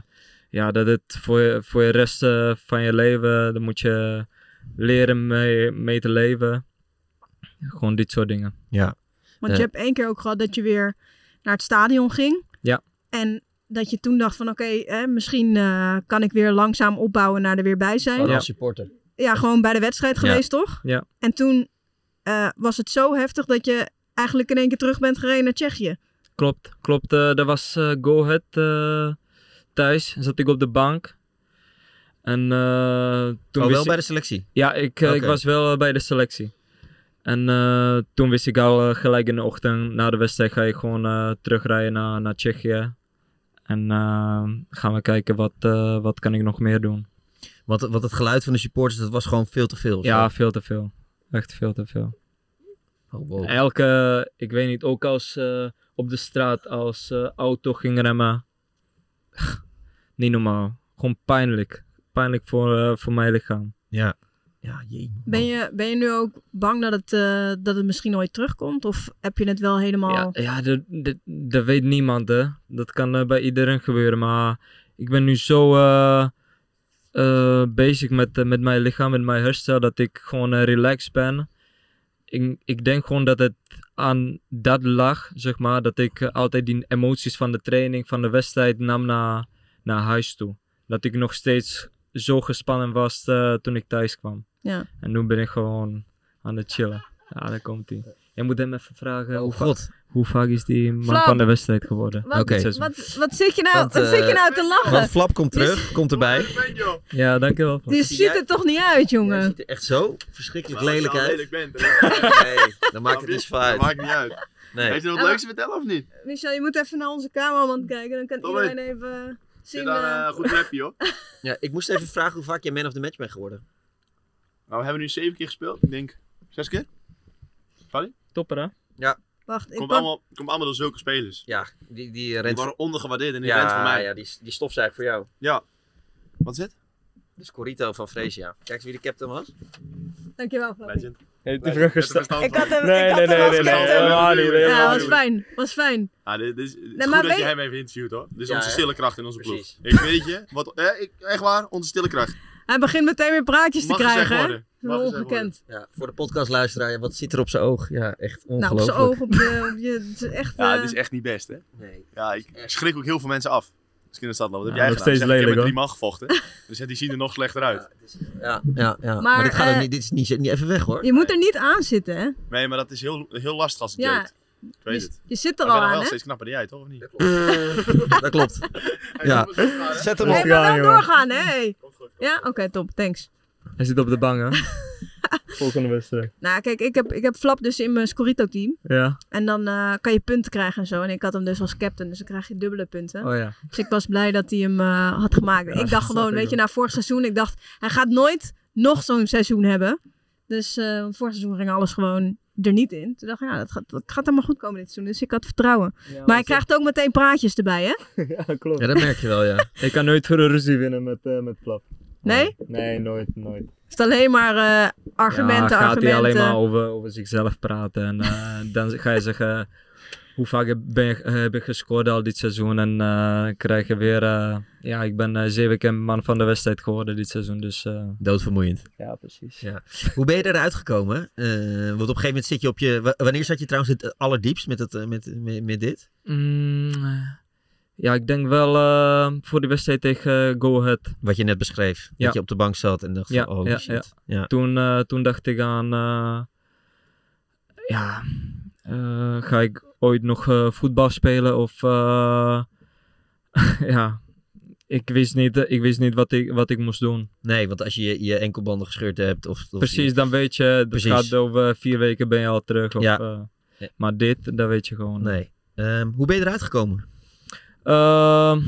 ja, dat het voor je, voor je rest van je leven, dan moet je leren mee, mee te leven. Gewoon dit soort dingen. Ja. Want Eh. je hebt één keer ook gehad dat je weer naar het stadion ging. Ja. En dat je toen dacht van oké, hè, misschien eh, kan ik weer langzaam opbouwen naar er weer bij zijn. Gewoon Ja. als supporter. Ja, gewoon bij de wedstrijd Ja. geweest toch? Ja. En toen eh, was het zo heftig dat je eigenlijk in één keer terug bent gereden naar Tsjechië. Klopt, klopt. eh dat was eh Go Ahead eh, thuis. Zat ik op de bank. En eh, toen Oh, wel ik- bij de selectie? Ja, ik, eh, ik was wel eh, bij de selectie. En eh, toen wist ik al eh, gelijk in de ochtend, na de wedstrijd ga ik gewoon eh, terugrijden naar, naar Tsjechië. En gaan we kijken wat, wat kan ik nog meer doen. Want, want het geluid van de supporters, dat was gewoon veel te veel. zo? Ja, veel te veel. Echt veel te veel. Oh, wow. Elke, ik weet niet, ook als op de straat, als auto ging remmen. *laughs* niet normaal. Gewoon pijnlijk. Pijnlijk voor, voor mijn lichaam. Ja. Ja, jee. Ben je, ben je nu ook bang dat het, eh, dat het misschien nooit terugkomt? Of heb je het wel helemaal... Ja, ja dat, dat, dat weet niemand, hè. Dat kan eh, bij iedereen gebeuren. Maar ik ben nu zo eh, bezig met, met mijn lichaam, met mijn herstel, dat ik gewoon relaxed ben. Ik, ik denk gewoon dat het aan dat lag, zeg maar. Dat ik altijd die emoties van de training, van de wedstrijd nam naar, naar huis toe. Dat ik nog steeds zo gespannen was eh, toen ik thuis kwam. Ja. En nu ben ik gewoon aan het chillen. Ja, daar komt hij. Jij moet hem even vragen hoe, Oh va- god. hoe vaak is die man Flap. van de wedstrijd geworden. Wat, wat, wat zit je nou, Want, wat zit je eh, nou te lachen? Want Flap komt terug, komt erbij. Ja, dankjewel. Flap. Die ziet er toch niet uit, jongen? ziet er echt zo verschrikkelijk lelijk je uit. lelijk bent, *laughs* Nee, dan maakt het niet zoveel dat uit. maakt niet uit. Nee. Heeft u nog Ja, wat leuks te vertellen of niet? Michel, je moet even naar onze cameraman kijken. Dan kan iedereen even Zit zien... daar eh, een goed rapje hoor. *laughs* Ja, ik moest even vragen hoe vaak jij man of the match bent geworden. Nou, we hebben nu zeven keer gespeeld. Ik denk zes keer. Topper, hè? wacht, ik Komt pak... allemaal, komt allemaal door zulke spelers. Ja, die, die Die rent waren ondergewaardeerd en die rent voor Ja, mij. ja die, die stofzuigt voor jou. Wat is het? Dat is Corito van Freesia. Kijk eens wie de captain was. Dankjewel, Flappy. Legend. Heeft Ik had hem, Nee, ik had nee, hem nee, nee, nee, helemaal Ja, was fijn. Was fijn. Ah, dit, dit is, het is maar goed dat je hem even interviewt hoor. Dit is Ja, onze stille kracht in onze ploeg. Ik weet je, wat, eh, ik, echt waar, onze stille kracht. Hij begint meteen weer praatjes te krijgen, ongekend. Ja, voor de podcastluisteraar, ja, wat zit er op zijn oog? Ja, echt Nou, op ongelooflijk. zijn oog, op je... Op je het is echt... Ja, eh, het is echt niet best hè. Nee. Ja, ik schrik ook heel veel mensen af. In de stad. Wat heb jij nog steeds Ik zeg, ik heb lelijk, met drie man gevochten. *laughs* Dus die zien er nog slechter uit. Ja, ja, ja. Maar, Maar, dit gaat ook eh, niet, dit is niet, niet even weg hoor. Je moet er niet aan zitten, hè? Nee, maar dat is heel, heel lastig als het Ja. Ik weet het. Je zit er Maar al aan, wel hè? steeds knapper dan jij, toch? Of niet? *laughs* dat klopt. *laughs* Ja. Zet hem Nee, op. maar Ja, wel doorgaan, hè? hey. Ja, oké, top. Thanks. Hij zit op de bank, hè? *laughs* Volgende wedstrijd. Nou, kijk, ik heb, ik heb Flap dus in mijn Scorito-team. Ja. En dan eh, kan je punten krijgen en zo. En ik had hem dus als captain, dus dan krijg je dubbele punten. Oh ja. Dus ik was blij dat hij hem eh, had gemaakt. Ja, ik dacht gewoon, weet je, na vorig seizoen, ik dacht, hij gaat nooit nog zo'n seizoen hebben. Dus eh vorig seizoen ging alles gewoon er niet in. Toen dacht ik, ja, dat gaat, dat gaat allemaal goed komen dit seizoen. Dus ik had vertrouwen. maar hij krijgt ook meteen praatjes erbij, hè? *laughs* Ja, klopt. Ja, dat merk je wel, ja. *laughs* Ik kan nooit voor een ruzie winnen met, eh met Flap. Nee? Nee, nooit, nooit. Het is alleen maar eh, argumenten, ja, gaat argumenten. hij alleen maar over, over zichzelf praten. En eh, *laughs* dan ga je zeggen, hoe vaak heb, ben je, heb ik gescoord al dit seizoen? En eh, krijg je weer, eh, ja, ik ben eh, zeven keer man van de wedstrijd geworden dit seizoen. Dus eh, Doodvermoeiend. ja, precies. Ja. Hoe ben je eruit gekomen? Eh, want op een gegeven moment zit je op je... wa- Wanneer zat je trouwens het allerdiepst met, het, met, met, met dit? Mm, ja, ik denk wel eh, voor de wedstrijd tegen eh, Go Ahead. Wat je net beschreef. Ja. Dat je op de bank zat en dacht Ja, van, oh ja, shit. Ja. Toen, eh, toen dacht ik aan, eh, ja, ga ik ooit nog voetbal spelen of, *laughs* ja, ik wist niet, ik wist niet wat, ik, wat ik moest doen. Nee, want als je je, je enkelbanden gescheurd hebt of... of Precies, dan weet je, het Precies. gaat over vier weken ben je al terug. Of, Ja. Ja. maar dit, dat weet je gewoon. Nee. Ehm, hoe ben je eruit gekomen? Ehm,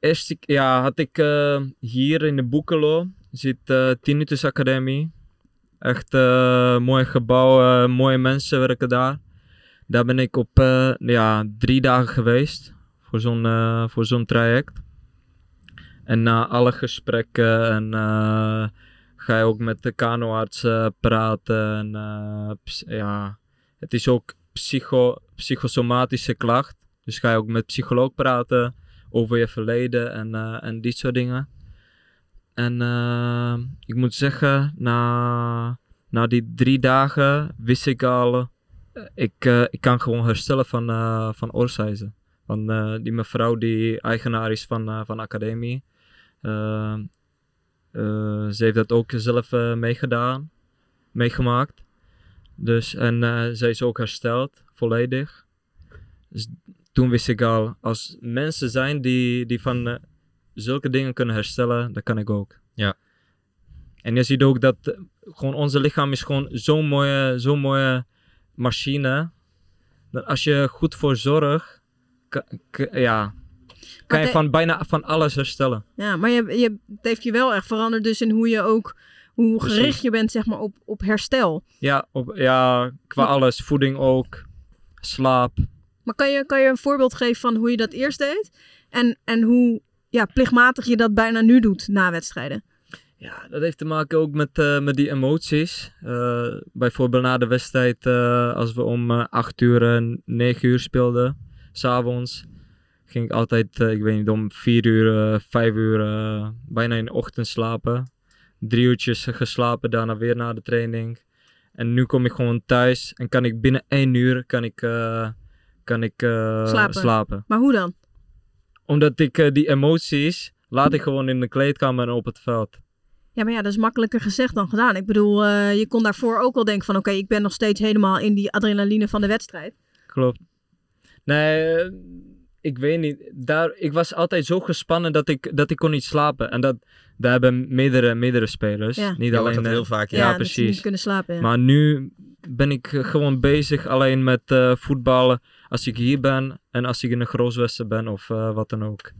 eerst, ja, had ik eh, hier in de Boekelo, zit eh Tinnitus Academie. Echt eh mooi gebouw, mooie mensen werken daar. Daar ben ik op ja, drie dagen geweest voor zo'n voor zo'n traject. En na alle gesprekken en ga je ook met de kanoarts praten. En, ja, het is ook psycho, psychosomatische klacht. Dus ga je ook met psycholoog praten over je verleden en, eh, en dit soort dingen. En eh, ik moet zeggen, na, na die drie dagen wist ik al, eh, ik, ik kan gewoon herstellen van, van Oorsuizen. Van die mevrouw die eigenaar is van, van de academie. Ze heeft dat ook zelf meegedaan, meegemaakt. Dus, en zij is ook hersteld, volledig. Dus toen wist ik al, als mensen zijn die, die van eh, zulke dingen kunnen herstellen, dat kan ik ook. Ja. En je ziet ook dat eh, gewoon onze lichaam is gewoon zo'n mooie, zo'n mooie machine. Dat als je goed voor zorgt, ja, kan je van bijna van alles herstellen. Ja, maar je, je, het heeft je wel echt veranderd dus in hoe je ook, hoe Precies. gericht je bent zeg maar op, op herstel. Ja, op, ja, qua alles. Voeding ook, slaap. Maar kan je, kan je een voorbeeld geven van hoe je dat eerst deed? En, en hoe ja, plichtmatig je dat bijna nu doet na wedstrijden? Ja, dat heeft te maken ook met, eh, met die emoties. Eh, bijvoorbeeld na de wedstrijd, eh, als we om 8 uur en 9 uur speelden, s'avonds, ging ik altijd, ik weet niet, om 4 uur, 5 uur, bijna in de ochtend slapen. Drie uurtjes geslapen, daarna weer na de training. En nu kom ik gewoon thuis en kan ik binnen 1 uur kan ik, kan ik, eh, Slapen. slapen. Maar hoe dan? Omdat ik eh, die emoties laat ik gewoon in de kleedkamer en op het veld. Ja, maar ja, dat is makkelijker gezegd dan gedaan. Ik bedoel, eh, je kon daarvoor ook al denken van... oké, ik ben nog steeds helemaal in die adrenaline van de wedstrijd. Klopt. Nee, ik weet niet. Daar, ik was altijd zo gespannen dat ik, dat ik kon niet slapen. En dat, daar hebben meerdere, meerdere spelers. Ja. Niet hoort alleen dat heel vaak, ja. Ja, dat ze precies. niet kunnen slapen. Ja. Maar nu ben ik gewoon bezig alleen met eh, voetballen. Als ik hier ben en als ik in een grootwedstrijd ben of eh, wat dan ook.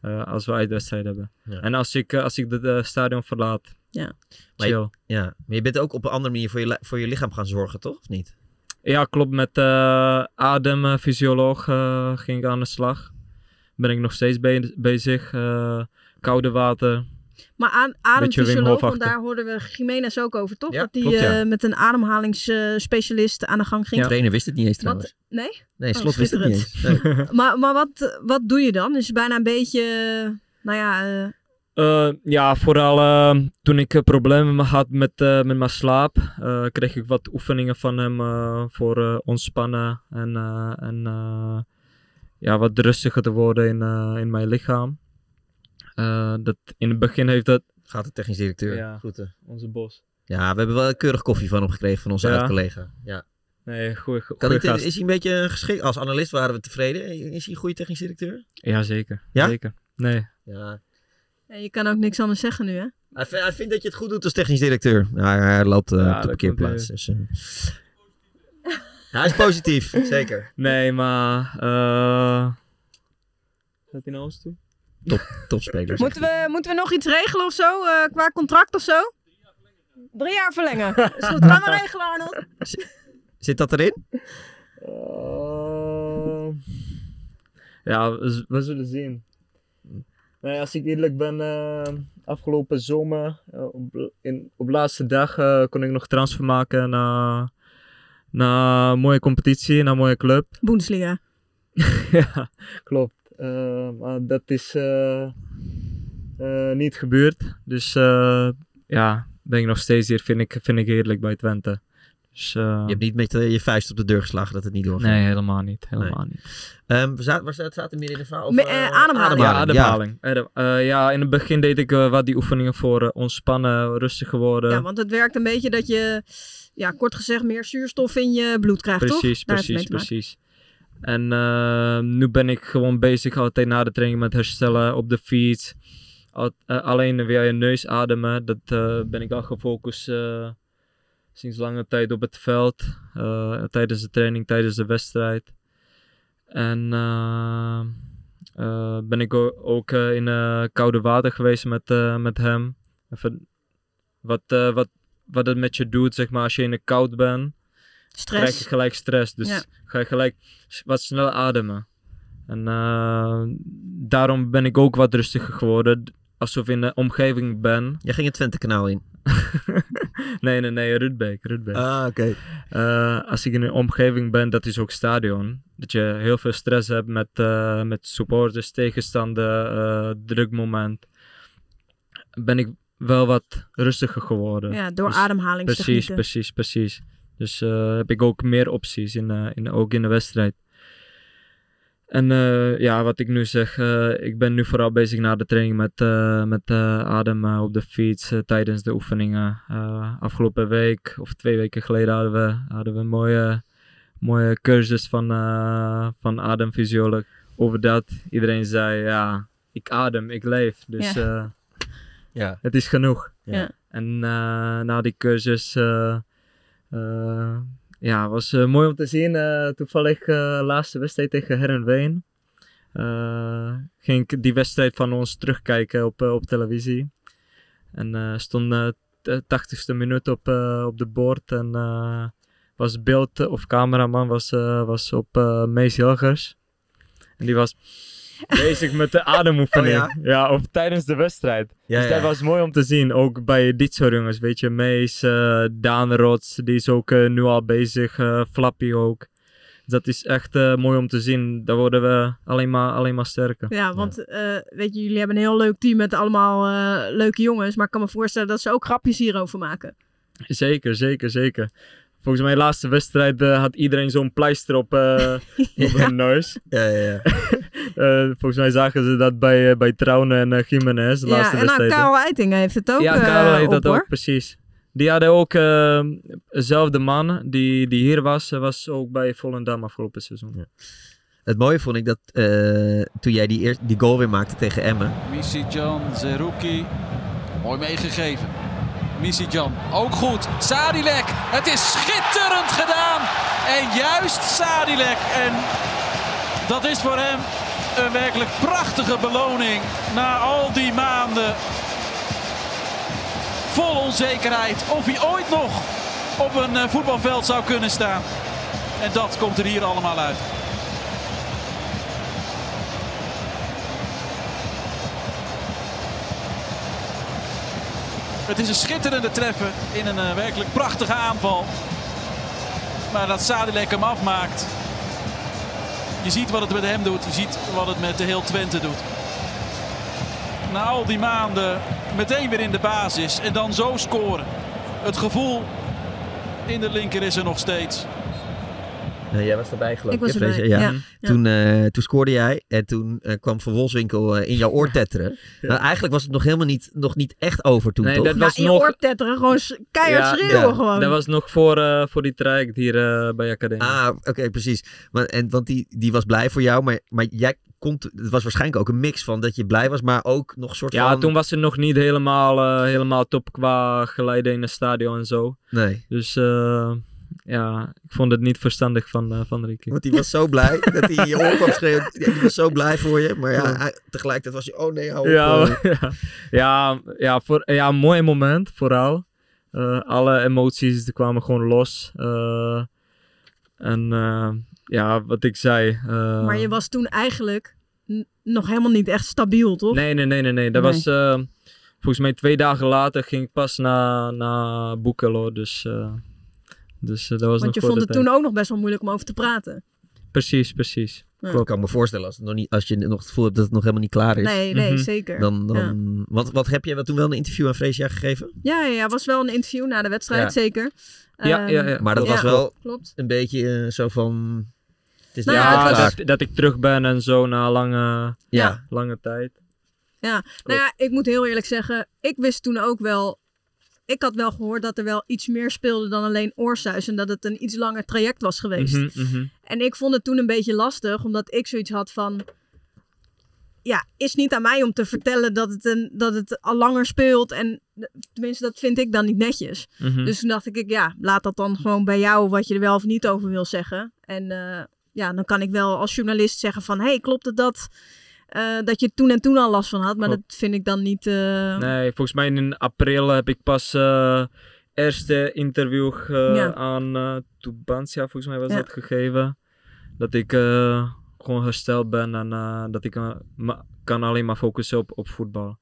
Eh, als we uitwedstrijd hebben. Ja. En als ik, eh, als ik het stadion verlaat. Ja. Maar je-. Ja, maar je bent ook op een andere manier voor je, voor je lichaam gaan zorgen, toch? Of niet? Ja, klopt. Met uh, ademfysioloog eh, ging ik aan de slag. Ben ik nog steeds be- bezig. eh, koude water. Maar aan, ademfysioloog, want daar hoorden we Jiménez ook over, toch? Ja, dat die klopt, ja. eh, met een ademhalingsspecialist aan de gang ging. De trainer wist het niet eens trouwens. Wat? Nee? Nee, Oh, Slot wist het niet eens. Nee. *laughs* Maar, maar wat, wat doe je dan? Is het bijna een beetje, nou ja, eh, Eh, ja, vooral toen ik problemen had met, met mijn slaap, eh, kreeg ik wat oefeningen van hem eh, voor eh, ontspannen en, eh, en eh, ja, wat rustiger te worden in, eh, in mijn lichaam. Eh, dat, in het begin heeft dat... Gaat de technisch directeur. Ja. Groeten. Onze bos. Ja, we hebben wel keurig koffie van hem gekregen van onze Ja. oud-collega. Ja. Nee, goeie, Kan goeie gast. is hij een beetje geschikt? Als analist waren we tevreden. Is hij een goede technisch directeur? Ja, zeker. Ja? Zeker. Nee. Ja. Ja, je kan ook niks anders zeggen nu, hè? Hij, vindt- hij vindt dat je het goed doet als technisch directeur. Ja, hij loopt eh, Ja, op de parkeerplaats. Dus, eh. hij is positief, *laughs* zeker. Nee, maar... eh Gaat hij naar ons toe? Topspeler. Moeten we, moeten we nog iets regelen of zo? eh, qua contract of zo? Drie jaar verlengen. *laughs* Is goed, gaan we regelen, Arnold. Zit dat erin? Eh, ja, we, zullen zien. Nee, als ik eerlijk ben, eh, afgelopen zomer, op, in, op laatste dag kon ik nog transfer maken naar, naar een mooie competitie, naar een mooie club. Bundesliga. *laughs* ja, klopt. Eh, maar dat is eh, eh, niet gebeurd. Dus eh, ja, ben ik nog steeds hier, vind ik, vind ik eerlijk bij Twente. Dus, eh, Je hebt niet met je vuist op de deur geslagen dat het niet doorgaat. nee, helemaal niet. Helemaal niet. Ehm, we zaten, waar zaten, zaten meer in de verhaal? Over, eh, eh, ademhaling. Ja, ademhaling. Adem- eh, ja, in het begin deed ik wat die oefeningen voor ontspannen, rustig geworden. Ja, want het werkt een beetje dat je, ja, kort gezegd, meer zuurstof in je bloed krijgt, toch? precies, precies, precies. En eh, nu ben ik gewoon bezig altijd na de training met herstellen op de fiets. Al- eh, alleen via je neus ademen, dat eh, ben ik al gefocust sinds lange tijd op het veld. tijdens de training, tijdens de wedstrijd. En ben ik ook in koude water geweest met, met hem. Even wat, wat, wat het met je doet, zeg maar, als je in de koud bent krijg je Stress. gelijk stress. Dus Ja. ga je gelijk wat sneller ademen. En eh, daarom ben ik ook wat rustiger geworden. Alsof ik in de omgeving ben. Jij ging het Twente-kanaal in. *laughs* nee, nee, nee, Rudbeek. Rudbeek. Ah, oké. Eh, als ik in een omgeving ben, dat is ook stadion. Dat je heel veel stress hebt met, eh, met supporters, tegenstander, eh drukmoment. Ben ik wel wat rustiger geworden. Ja, door Dus- ademhalingstechnieken. Precies, precies, precies. Dus eh, heb ik ook meer opties, in, eh, in, ook in de wedstrijd. En eh, ja, wat ik nu zeg, eh, ik ben nu vooral bezig na de training met, eh, met eh, ademen op de fiets tijdens de oefeningen. Eh, afgelopen week of twee weken geleden hadden we, hadden we een mooie, mooie cursus van, eh, van ademfysioloog. Over dat iedereen zei, ja, ik adem, ik leef. Dus Ja. eh, Ja. het is genoeg. Ja. En eh, na die cursus, ja, was eh, mooi om te zien. eh, toevallig eh laatste wedstrijd tegen Herenveen. eh ging ik die wedstrijd van ons terugkijken op, eh, op televisie. En eh stond eh, de 80ste minuut op, eh, op de bord. En eh, was beeld of cameraman was, eh, was op eh Mees Hilgers. En die was bezig met de ademoefening. Oh ja? of tijdens de wedstrijd. Ja, dus dat ja. was mooi om te zien. Ook bij dit soort jongens, weet je. Mees, eh Daan Rots, die is ook eh, nu al bezig. eh Flappy ook. Dat is echt eh, mooi om te zien. Daar worden we alleen maar, alleen maar sterker. Ja, want eh, weet je, jullie hebben een heel leuk team met allemaal eh, leuke jongens. Maar ik kan me voorstellen dat ze ook grapjes hierover maken. Zeker, zeker, zeker. Volgens mij laatste wedstrijd eh, had iedereen zo'n pleister op, eh, *laughs* op hun neus. *laughs* Ja, ja, ja. *laughs* Eh, volgens mij zagen ze dat bij, bij Trouwen en uh, Jiménez, Ja, laatste en nou, wedstrijd. Karel Eiting heeft het ook ja, Karel heeft op, dat hoor. ook, precies. Die hadden ook dezelfde man die, die hier was, was ook bij Volendam afgelopen seizoen. Het mooie vond ik dat eh, toen jij die, eer- die goal weer maakte tegen Emmen. Misijan Zerouki. Mooi meegegeven. Misijan ook goed. Sadilek. Het is schitterend gedaan. En juist Sadilek. En dat is voor hem een werkelijk prachtige beloning. Na al die maanden vol onzekerheid. Of hij ooit nog op een eh, voetbalveld zou kunnen staan. En dat komt er hier allemaal uit. Het is een schitterende treffer in een eh, werkelijk prachtige aanval. Maar dat Sadilek hem afmaakt. Je ziet wat het met hem doet. Je ziet wat het met de heel Twente doet. Na al die maanden meteen weer in de basis. En dan zo scoren. Het gevoel in de linker is er nog steeds. Jij was erbij geloof Ik ik. was erbij, ja. Ja. Toen, eh, toen scoorde jij en toen eh, kwam Van Wolfswinkel eh, in jouw oor tetteren. Nou, eigenlijk was het nog helemaal niet, nog niet echt over toen, Nee, toch? dat was in je nog... oor tetteren, gewoon keihard Ja, schreeuwen ja. gewoon. Dat was nog voor, eh, voor die traject hier bij Academie. Ah, oké, precies. Maar, en, want die, die was blij voor jou, maar, maar jij kon... Het was waarschijnlijk ook een mix van dat je blij was, maar ook nog een soort ja, van... toen was het nog niet helemaal, eh, helemaal top qua geleiden in het stadion en zo. Nee, Dus eh, ja, ik vond het niet verstandig van, eh, van Ricky. want die was zo blij *laughs* dat hij je oor kwam schreeuwen. Die die was zo blij voor je, maar ja, hij- tegelijkertijd was hij... Oh nee, hou op. Ja, eh. *laughs* ja, ja, ja, voor, ja, een mooi moment vooral. Eh, alle emoties die kwamen gewoon los. Eh, en ja, wat ik zei. eh, Maar je was toen eigenlijk nog helemaal niet echt stabiel, toch? Nee, nee, nee, nee. nee. Dat Nee. was eh, volgens mij twee dagen later ging ik pas naar, naar Boekelo. Dus, eh, dus eh, dat was Want je nog vond het tijd. toen ook nog best wel moeilijk om over te praten. Precies, precies. Ja. Ik kan me voorstellen als, het nog niet, als je nog het gevoel hebt dat het nog helemaal niet klaar is. Nee, nee, Mhm. zeker. Dan, dan, Ja. wat, wat heb je toen wel een interview aan Freesia gegeven? Ja, ja, ja, was wel een interview na de wedstrijd, Ja. zeker. Ja, Ehm, ja, ja. Maar dat Ja. was wel Klopt. een beetje eh, zo van... Het is Nou ja, dat, dat ik terug ben en zo na lange, Ja. lange tijd. Ja, nou ja, ik moet heel eerlijk zeggen, ik wist toen ook wel... Ik had wel gehoord dat er wel iets meer speelde dan alleen oorsuis. En dat het een iets langer traject was geweest. Mhm, mhm. En ik vond het toen een beetje lastig, omdat ik zoiets had van... Ja, is niet aan mij om te vertellen dat het, een, dat het al langer speelt. En tenminste, dat vind ik dan niet netjes. Mhm. Dus toen dacht ik, ja, laat dat dan gewoon bij jou wat je er wel of niet over wil zeggen. En eh, ja, dan kan ik wel als journalist zeggen van... hey, klopt het dat, eh, dat je toen en toen al last van had? Maar Klopt. dat vind ik dan niet... eh, Nee, volgens mij in april heb ik pas eh eerste interview Ja. aan Tubantia, volgens mij was Ja. dat gegeven. Dat ik eh, gewoon hersteld ben en eh, dat ik ma- kan alleen maar focussen op, op voetbal.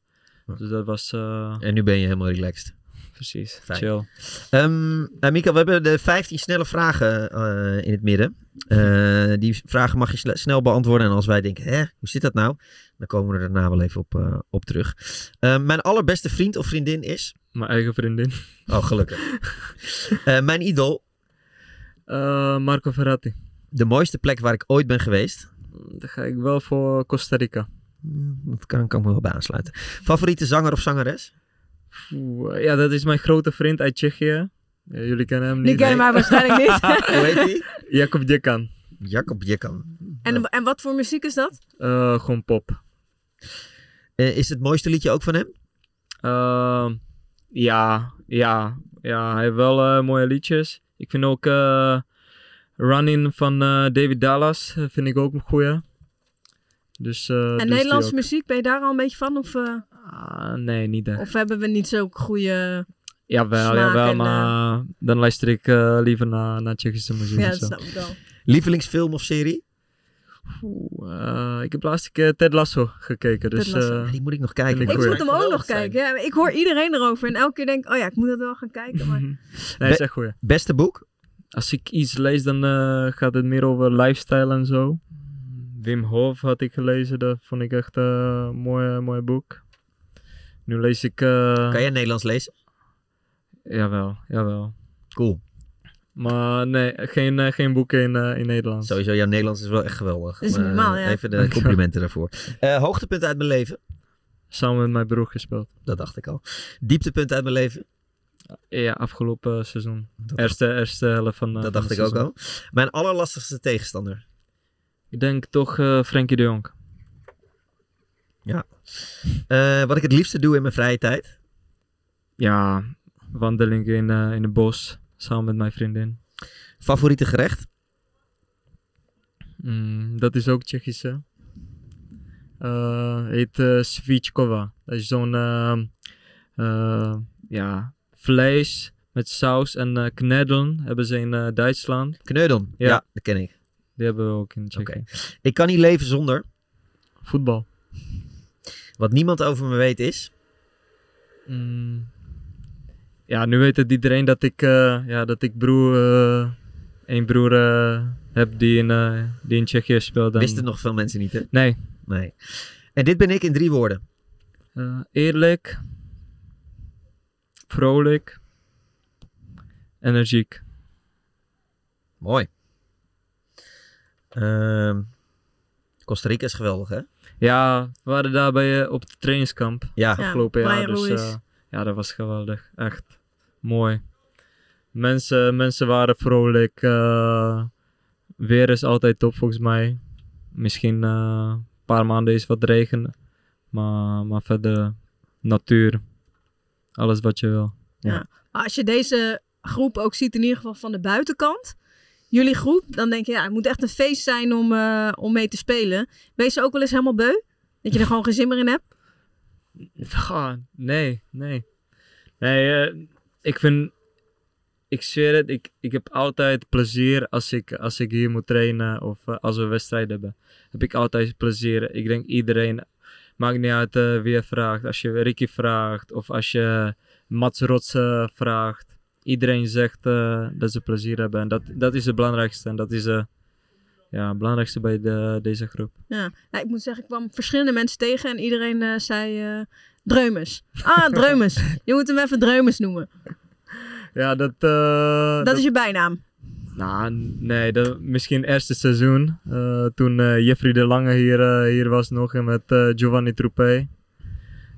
Dus dat was eh, En nu ben je helemaal relaxed. Precies Fijn. chill. Ehm eh, Mika, we hebben de 15 snelle vragen eh, in het midden. Eh, die vragen mag je snel beantwoorden. En als wij denken, hè, hoe zit dat nou? Dan komen we er daarna wel even op, eh, op terug. Eh, mijn allerbeste vriend of vriendin is... Mijn eigen vriendin. Oh, gelukkig. *laughs* Mijn idool. Marco Verratti. De mooiste plek waar ik ooit ben geweest. Dan ga ik wel voor Costa Rica. Hmm, Dat kan, kan ik me wel bij aansluiten. Favoriete zanger of zangeres? Oeh, ja, dat is mijn grote vriend uit Tsjechië. Ja, jullie kennen hem die niet. kennen mij waarschijnlijk niet. *laughs* Hoe heet die? *laughs* Jacob Djekan. Jacob Jekan. en, en wat voor muziek is dat? Eh, gewoon pop. Eh, is het mooiste liedje ook van hem? Ehm, ja, ja, ja, hij heeft wel eh, mooie liedjes. Ik vind ook eh Running van eh, David Dallas, eh, vind ik ook een goeie. Dus, eh, dus en die Nederlandse muziek, ben je daar al een beetje van? Of, eh, Ah, nee, niet echt. of hebben we niet zo'n goede... Jawel, jawel, en, maar dan luister ik eh, liever naar, naar Tsjechische muziek. Ja, of dat zo. snap ik wel. Lievelingsfilm of serie? Oeh, eh, ik heb laatst een keer Ted Lasso gekeken, dus... Ted Lasso. eh, Die moet ik nog kijken. Ik moet hem ook nog kijken. Ja, ik hoor iedereen erover en elke keer denk ik, oh ja, ik moet dat wel gaan kijken. Maar... *laughs* nee, is echt goeie. zijn. Beste boek? Als ik iets lees, dan eh, gaat het meer over lifestyle en zo. Wim Hof had ik gelezen, dat vond ik echt eh, een mooi, mooi boek. Nu lees ik... eh, Kan jij Nederlands lezen? Jawel, jawel. Cool. Maar nee, geen, eh, geen boeken in, eh, in Nederlands. Sowieso, jouw Nederlands is wel echt geweldig. Dat is Maar, normaal, eh, ja. Even de complimenten *laughs* daarvoor. Eh, hoogtepunt uit mijn leven? Samen met mijn broer gespeeld. Dat dacht ik al. Dieptepunt uit mijn leven? Ja, afgelopen seizoen. Dat, Eerste, eerste helft van eh, dat van dacht het ik ook al. Mijn allerlastigste tegenstander? Ik denk toch eh Frenkie de Jong. Eh, wat ik het liefste doe in mijn vrije tijd? Ja, wandeling in, eh, in het bos. Samen met mijn vriendin. Favoriete gerecht? Mm, dat is ook Tsjechische. Eh heet uh. Dat is zo'n ehm, eh, ja, vlees met saus en knedelen hebben ze in Duitsland. Kneudon? Ja. Ja. dat ken ik. Die hebben we ook in Tsjechië. Oké. Ik kan niet leven zonder. Voetbal. Wat niemand over me weet is. Mm, ja, nu weet het iedereen dat ik, eh, ja, dat ik broer, eh een broer eh, heb die in, die in Tsjechië speelt. en- Wisten nog veel mensen niet, hè? Nee. Nee. En dit ben ik in drie woorden. Eerlijk. Vrolijk. Energiek. Mooi. Ehm, Costa Rica is geweldig, hè? Ja, we waren daar bij, op de trainingskamp Ja. afgelopen Ja, jaar. Dus eh, ja, dat was geweldig. Echt mooi. Mensen, mensen waren vrolijk. eh, weer is altijd top volgens mij. Misschien eh, een paar maanden is wat regen. Maar, maar verder natuur. Alles wat je wil. Maar als je deze groep ook ziet, in ieder geval van de buitenkant, jullie groep, dan denk je, ja, het moet echt een feest zijn om, eh, om mee te spelen. Ben je ook wel eens helemaal beu? Dat je er gewoon geen zin meer in hebt? *laughs* Ah, nee, nee. Nee, eh, ik vind... Ik zweer het, ik, ik heb altijd plezier als ik, als ik hier moet trainen of eh, als we wedstrijden hebben. Heb ik altijd plezier. Ik denk iedereen, maakt niet uit wie je vraagt. Als je Ricky vraagt of als je Mats Rots eh, vraagt. Iedereen zegt eh, dat ze plezier hebben. En dat, dat is het belangrijkste. En dat is eh, ja, het belangrijkste bij de, deze groep. Ja. Nou, ik moet zeggen, ik kwam verschillende mensen tegen en iedereen eh, zei Dreumes. Ah, Dreumes. *laughs* je moet hem even Dreumes noemen. Ja, dat... eh, Dat is je bijnaam. Nou, nee, dat, misschien eerste seizoen. toen Jeffrey de Lange hier, hier was nog en met Giovanni Troupé.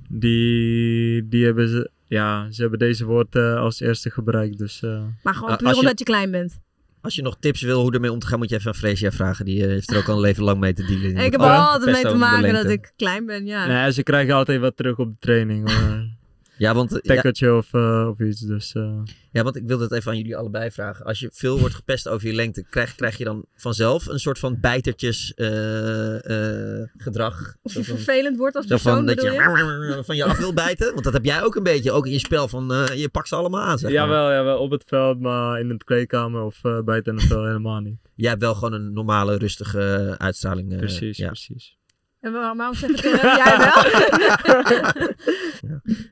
Die, die hebben ze, ja, ze hebben deze woord eh, als eerste gebruikt. Dus eh, Maar gewoon puur als je- omdat je klein bent. Als je nog tips wil hoe ermee om te gaan, moet je even aan Freesia vragen. Die eh, heeft er ook al een leven lang mee te dealen. ik heb er altijd mee te maken dat ik klein ben, ja. nee, ze krijgen altijd wat terug op de training. hoor. *laughs* Ja, want, eh, ja, Tekkertje of, eh, of iets. Dus, eh. ja, want ik wilde het even aan jullie allebei vragen. Als je veel wordt gepest over je lengte, krijg, krijg je dan vanzelf een soort van bijtertjes eh, eh, gedrag? Of je van- vervelend wordt als Zo van persoon, dat je? je *laughs* van je af wil bijten. Want dat heb jij ook een beetje. Ook in je spel van eh, je pakt ze allemaal aan. Zeg maar. Jawel, jawel, op het veld, maar in de kleedkamer of eh bij het NFL helemaal niet. Jij hebt wel gewoon een normale, rustige eh, uitstraling. eh, Precies, ja. precies. En waar- waarom zeg ik jij wel? *laughs*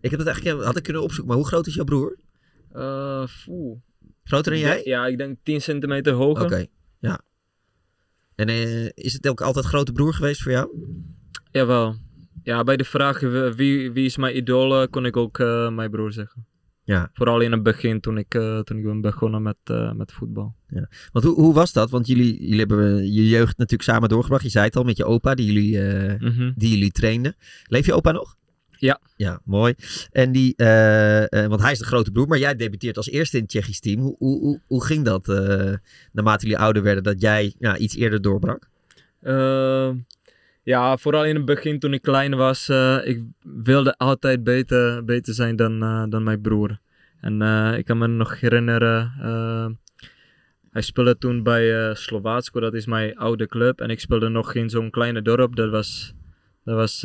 Ik heb het eigenlijk had ik kunnen opzoeken. Maar hoe groot is jouw broer? Eh, poeh. Groter dan jij? Ja, ik denk 10 centimeter hoger. Oké, ja. En eh, is het ook altijd grote broer geweest voor jou? Jawel. Ja, bij de vraag wie- wie, is mijn idool, eh, kon ik ook eh, mijn broer zeggen. Ja. Vooral in het begin, toen ik, eh, toen ik ben begonnen met, eh, met voetbal. Want hoe, hoe was dat? Want jullie, jullie hebben eh, je jeugd natuurlijk samen doorgebracht. Je zei het al met je opa die jullie, Mhm. die jullie trainden. Leef je opa nog? Ja. Ja, mooi. En die, want hij is de grote broer, maar jij debuteert als eerste in het Tsjechisch team. Hoe, hoe, hoe, hoe ging dat naarmate jullie ouder werden, dat jij ja, iets eerder doorbrak? Ja, vooral in het begin toen ik klein was, eh, ik wilde altijd beter, beter zijn dan, eh, dan mijn broer. En eh, ik kan me nog herinneren, hij speelde toen bij Slovaatsko, dat is mijn oude club. En ik speelde nog in zo'n kleine dorp, dat was, dat was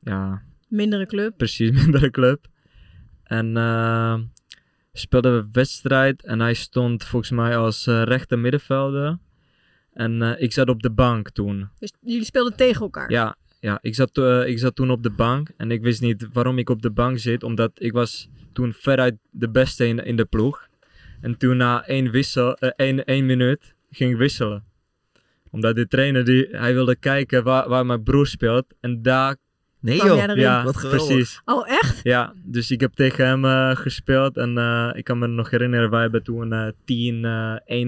ja, Mindere club. precies *laughs* mindere club. En speelden we wedstrijd en hij stond volgens mij als rechter middenvelder. En eh, ik zat op de bank toen. Dus jullie speelden tegen elkaar. Ja, ja ik, zat, eh, ik zat toen op de bank en ik wist niet waarom ik op de bank zit, omdat ik was toen veruit de beste in, in de ploeg. En toen na één, wissel, eh, één, één minuut ging ik wisselen. Omdat de trainer die, hij wilde kijken waar, waar mijn broer speelt en daar Nee Kwam joh, ja, wat geweldig. precies. Oh, echt? Ja, dus ik heb tegen hem eh, gespeeld en eh, ik kan me nog herinneren, wij hebben toen eh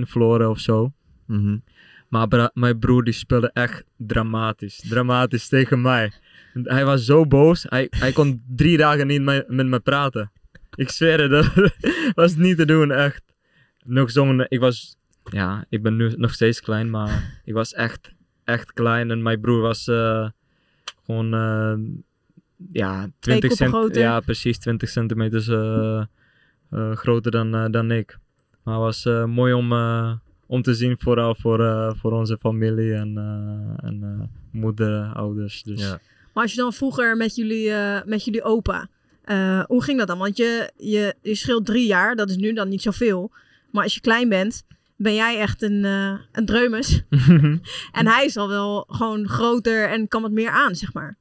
10-1 verloren of zo. Mhm. Maar mijn broer die speelde echt dramatisch, dramatisch tegen mij. Hij was zo boos, hij, hij kon drie dagen niet me- met me praten. Ik zweer het, *laughs* dat was niet te doen, echt. Nog zo'n, ik was, ja, ik ben nu nog steeds klein, maar ik was echt, echt klein. En mijn broer was eh, gewoon, eh, ja, 20 koppen cent, groter. ja, precies 20 centimeter eh, groter dan, dan ik. Maar het was mooi om, om te zien, vooral voor, eh, voor onze familie en, eh, en eh, moeder, ouders. Dus. Ja. Maar als je dan vroeger met jullie, eh, met jullie opa, eh, hoe ging dat dan? Want je, je, je scheelt drie jaar, dat is nu dan niet zoveel. Maar als je klein bent, ben jij echt een, eh een dreumes. *laughs* *laughs* en hij is al wel gewoon groter en kan wat meer aan, zeg maar.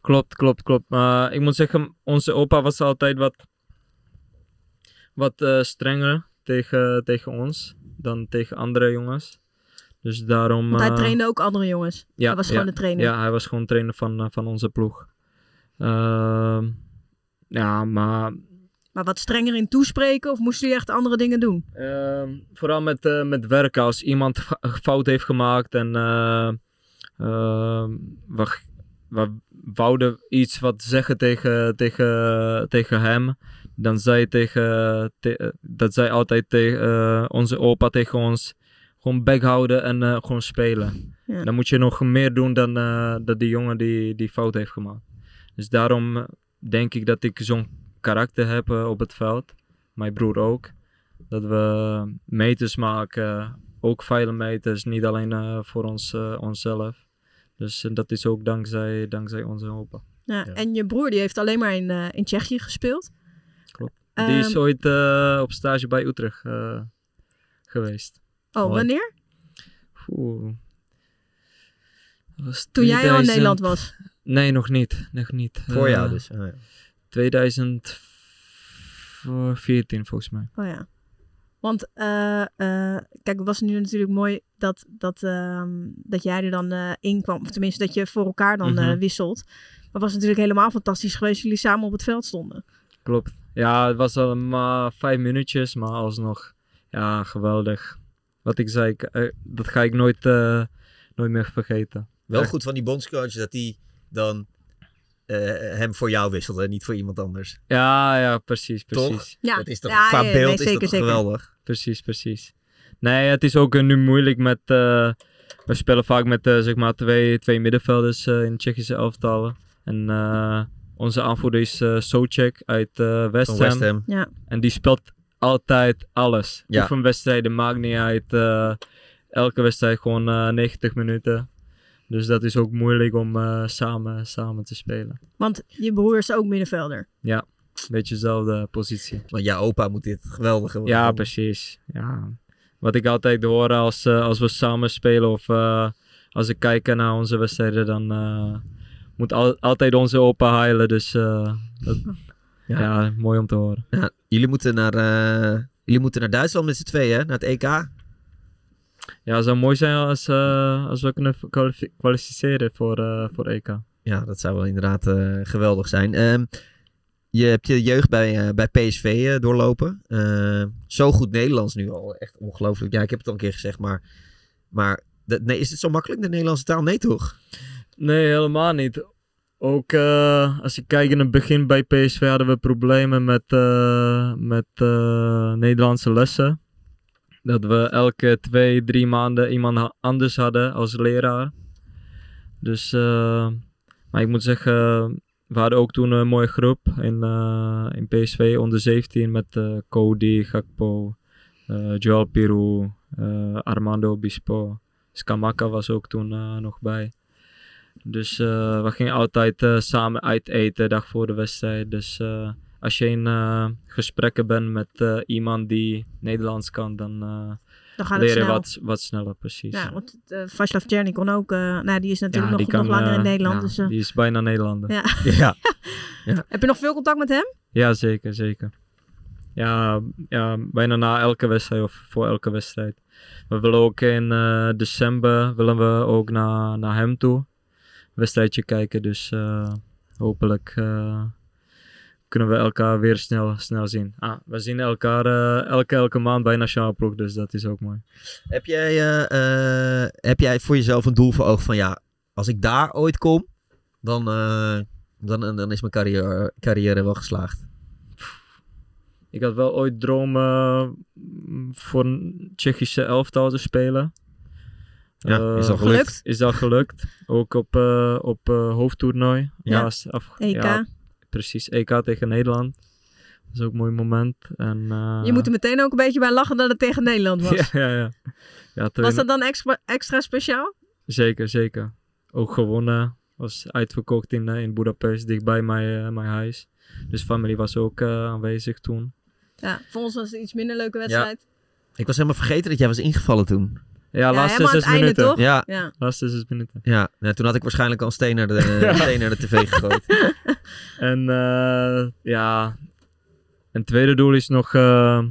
Klopt, klopt, klopt. Maar ik moet zeggen, onze opa was altijd wat, wat eh, strenger tegen, tegen ons dan tegen andere jongens. Dus daarom... Want hij eh, trainde ook andere jongens. ja, hij was gewoon ja, de trainer. Ja, hij was gewoon trainer van, eh, van onze ploeg. Ehm, ja, maar Maar wat strenger in toespreken of moesten jullie echt andere dingen doen? Ehm, vooral met, eh, met werken. Als iemand fout heeft gemaakt en eh, ehm, we, we wouden iets wat zeggen tegen, tegen, tegen hem, dan zei, tegen, te- eh, dat zei altijd tegen eh, onze opa tegen ons, gewoon bek houden en eh, gewoon spelen. Ja. Dan moet je nog meer doen dan, eh, dat die jongen die, die fout heeft gemaakt. Dus daarom denk ik dat ik zo'n karakter heb op het veld. Mijn broer ook. Dat we meters maken, ook veilige meters, niet alleen eh, voor ons, eh, onszelf. Dus dat is ook dankzij, dankzij onze opa. Ja, En je broer die heeft alleen maar in, eh, in Tsjechië gespeeld. Klopt. Die is Ehm, ooit eh, op stage bij Utrecht eh, geweest. Oh, Mooi. wanneer? Oeh. Was Toen jij al in 2000 Nederland was? Nee, nog niet. Nog niet. Voor jou Eh, dus. Oh, ja. 2014 volgens mij. Oh ja. Want, eh, eh, kijk, het was nu natuurlijk mooi dat, dat, ehm, dat jij er dan eh, in kwam. Of tenminste, dat je voor elkaar dan eh, Mhm. wisselt. Maar het was natuurlijk helemaal fantastisch geweest dat jullie samen op het veld stonden. Klopt. Ja, het was al maar vijf minuutjes, maar alsnog, ja, geweldig. Wat ik zei, ik, eh, dat ga ik nooit, eh, nooit meer vergeten. Wel Echt. goed van die bondscoach dat hij dan eh, hem voor jou wisselt en niet voor iemand anders. Ja, ja, precies, Toch? precies. Ja, Dat is toch, ja, qua ja, beeld nee, is zeker, dat geweldig. Precies, precies. Nee, het is ook nu moeilijk met, eh, we spelen vaak met, zeg maar, twee, twee middenvelders eh, in de Tsjechische elftallen. En eh, onze aanvoerder is eh Socek uit eh West Ham. West Ham. Ja. En die speelt altijd alles. Ja. Oefenwedstrijden maakt niet uit. eh, elke wedstrijd gewoon eh 90 minuten. Dus dat is ook moeilijk om eh, samen, samen te spelen. Want je broer is ook middenvelder. Ja, beetje dezelfde positie. Want jouw opa moet dit geweldige Ja, precies. Ja. Wat ik altijd hoor als, eh, als we samen spelen of eh, als ik kijk naar onze wedstrijden, dan eh, moet al- altijd onze opa huilen. Dus eh, dat, *laughs* Ja. ja. mooi om te horen. Ja, jullie, moeten naar, eh, jullie moeten naar Duitsland met z'n tweeën, hè? naar het EK. Ja, het zou mooi zijn als, eh, als we kunnen kwalifi- kwalificeren voor, voor EK. Ja, dat zou wel inderdaad geweldig zijn. Ehm, je hebt je jeugd bij, bij PSV doorlopen. Zo goed Nederlands nu al. Echt ongelooflijk. Ja, ik heb het al een keer gezegd, maar, maar de- nee, is het zo makkelijk, de Nederlandse taal? Nee, toch? Nee, helemaal niet. Ook eh, als je kijkt in het begin bij PSV hadden we problemen met, eh, met eh, Nederlandse lessen. Dat we elke twee, drie maanden iemand anders hadden als leraar. Dus, maar ik moet zeggen, we hadden ook toen een mooie groep in, in PSV onder 17 met Cody, Gakpo, Joel Pirou, Armando Obispo. Skamaka was ook toen nog bij. Dus eh, we gingen altijd eh, samen uit eten, dag voor de wedstrijd. Dus eh, als je in gesprekken bent met iemand die Nederlands kan, dan Dan gaat het je snel. wat, wat sneller, precies. Ja, want uh, Vaslav Czerny kon ook... eh, nou, die is natuurlijk Ja, nog, kan, nog langer in Nederland. ja, dus, Die is bijna Nederlander. *laughs* *laughs* ja. Ja. Heb je nog veel contact met hem? Ja, zeker, zeker. Ja, ja, bijna na elke wedstrijd of voor elke wedstrijd. We willen ook in december willen we ook naar, naar hem toe. Wedstrijdje kijken, dus eh, hopelijk eh, kunnen we elkaar weer snel, snel zien. Ah, we zien elkaar eh, elke, elke maand bij Nationaal Ploeg, dus dat is ook mooi. Heb jij, heb jij voor jezelf een doel voor ogen van ja, als ik daar ooit kom, dan, dan, dan is mijn carrière, carrière wel geslaagd? Ik had wel ooit dromen mm, voor een Tsjechische elftal te spelen. Ja, Eh, is al gelukt. Is al gelukt. Ook op, eh, op eh, hoofdtoernooi. Ja. Af- EK. ja, precies. EK tegen Nederland. Dat is ook een mooi moment. En, eh, Je moet er meteen ook een beetje bij lachen dat het tegen Nederland was. *laughs* Ja, ja, ja. was dat dan extra, extra speciaal? Zeker, zeker. Ook gewonnen. Was uitverkocht in, eh, in Budapest, dichtbij mijn, eh, mijn huis. Dus familie was ook eh, aanwezig toen. Ja, voor ons was het iets minder leuke wedstrijd. Ik was helemaal vergeten dat jij was ingevallen toen. Ja, laatste zes einde, minuten. Ja, Ja. Laatste zes minuten. ja. Nou, toen had ik waarschijnlijk al een steen naar de, *laughs* een steen naar de tv gegooid. *laughs* En eh, ja, een tweede doel is nog eh,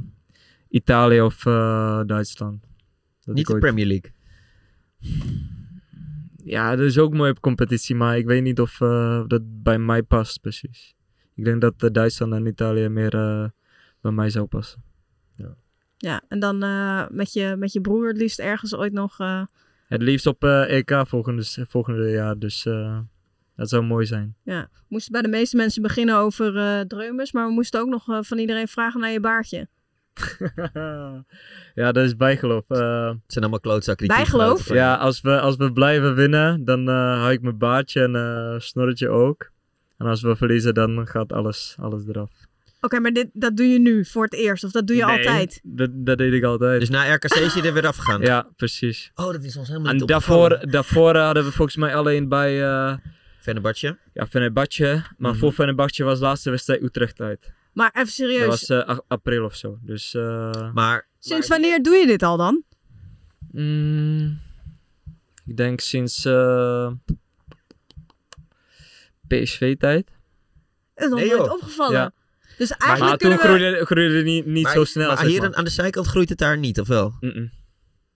Italië of eh, Duitsland. Dat Niet de ooit- Premier League. Ja, dat is ook mooi op competitie, maar ik weet niet of eh, dat bij mij past precies. Ik denk dat Duitsland en Italië meer eh, bij mij zou passen. Ja, en dan eh, met, je, met je broer het liefst ergens ooit nog... eh, Het liefst op eh, EK volgende, volgende jaar, dus eh, dat zou mooi zijn. ja. We moesten bij de meeste mensen beginnen over eh dreumes, maar we moesten ook nog van iedereen vragen naar je baardje. *laughs* ja, dat is bijgeloof. Eh, Het zijn allemaal klootzakken. Bijgeloof? ja, als we, als we blijven winnen, dan eh hou ik mijn baardje en eh snorretje ook. En als we verliezen, dan gaat alles, alles eraf. Oké, maar dit, dat doe je nu voor het eerst, of dat doe je Nee, altijd? Dat, dat deed ik altijd. Dus na RKC is je er weer afgegaan. ja, precies. Oh, dat is ons helemaal En niet daarvoor, daarvoor hadden we volgens mij alleen bij uh, Fenerbahce. ja, Fenerbahce. Maar Mhm. voor Fenerbahce was de laatste wedstrijd Utrecht uit. Maar even Dat serieus, was eh, april of zo. Dus eh, Maar sinds wanneer doe je dit al dan? mm, ik denk sinds eh, PSV-tijd. Dat is nog Nee, nooit opgevallen. Ja. Dus Maar, eigenlijk toen kunnen we... groeide, groeide het niet, niet maar- zo snel. Maar zeg hier maar. aan- de zijkant groeit het daar niet, of wel?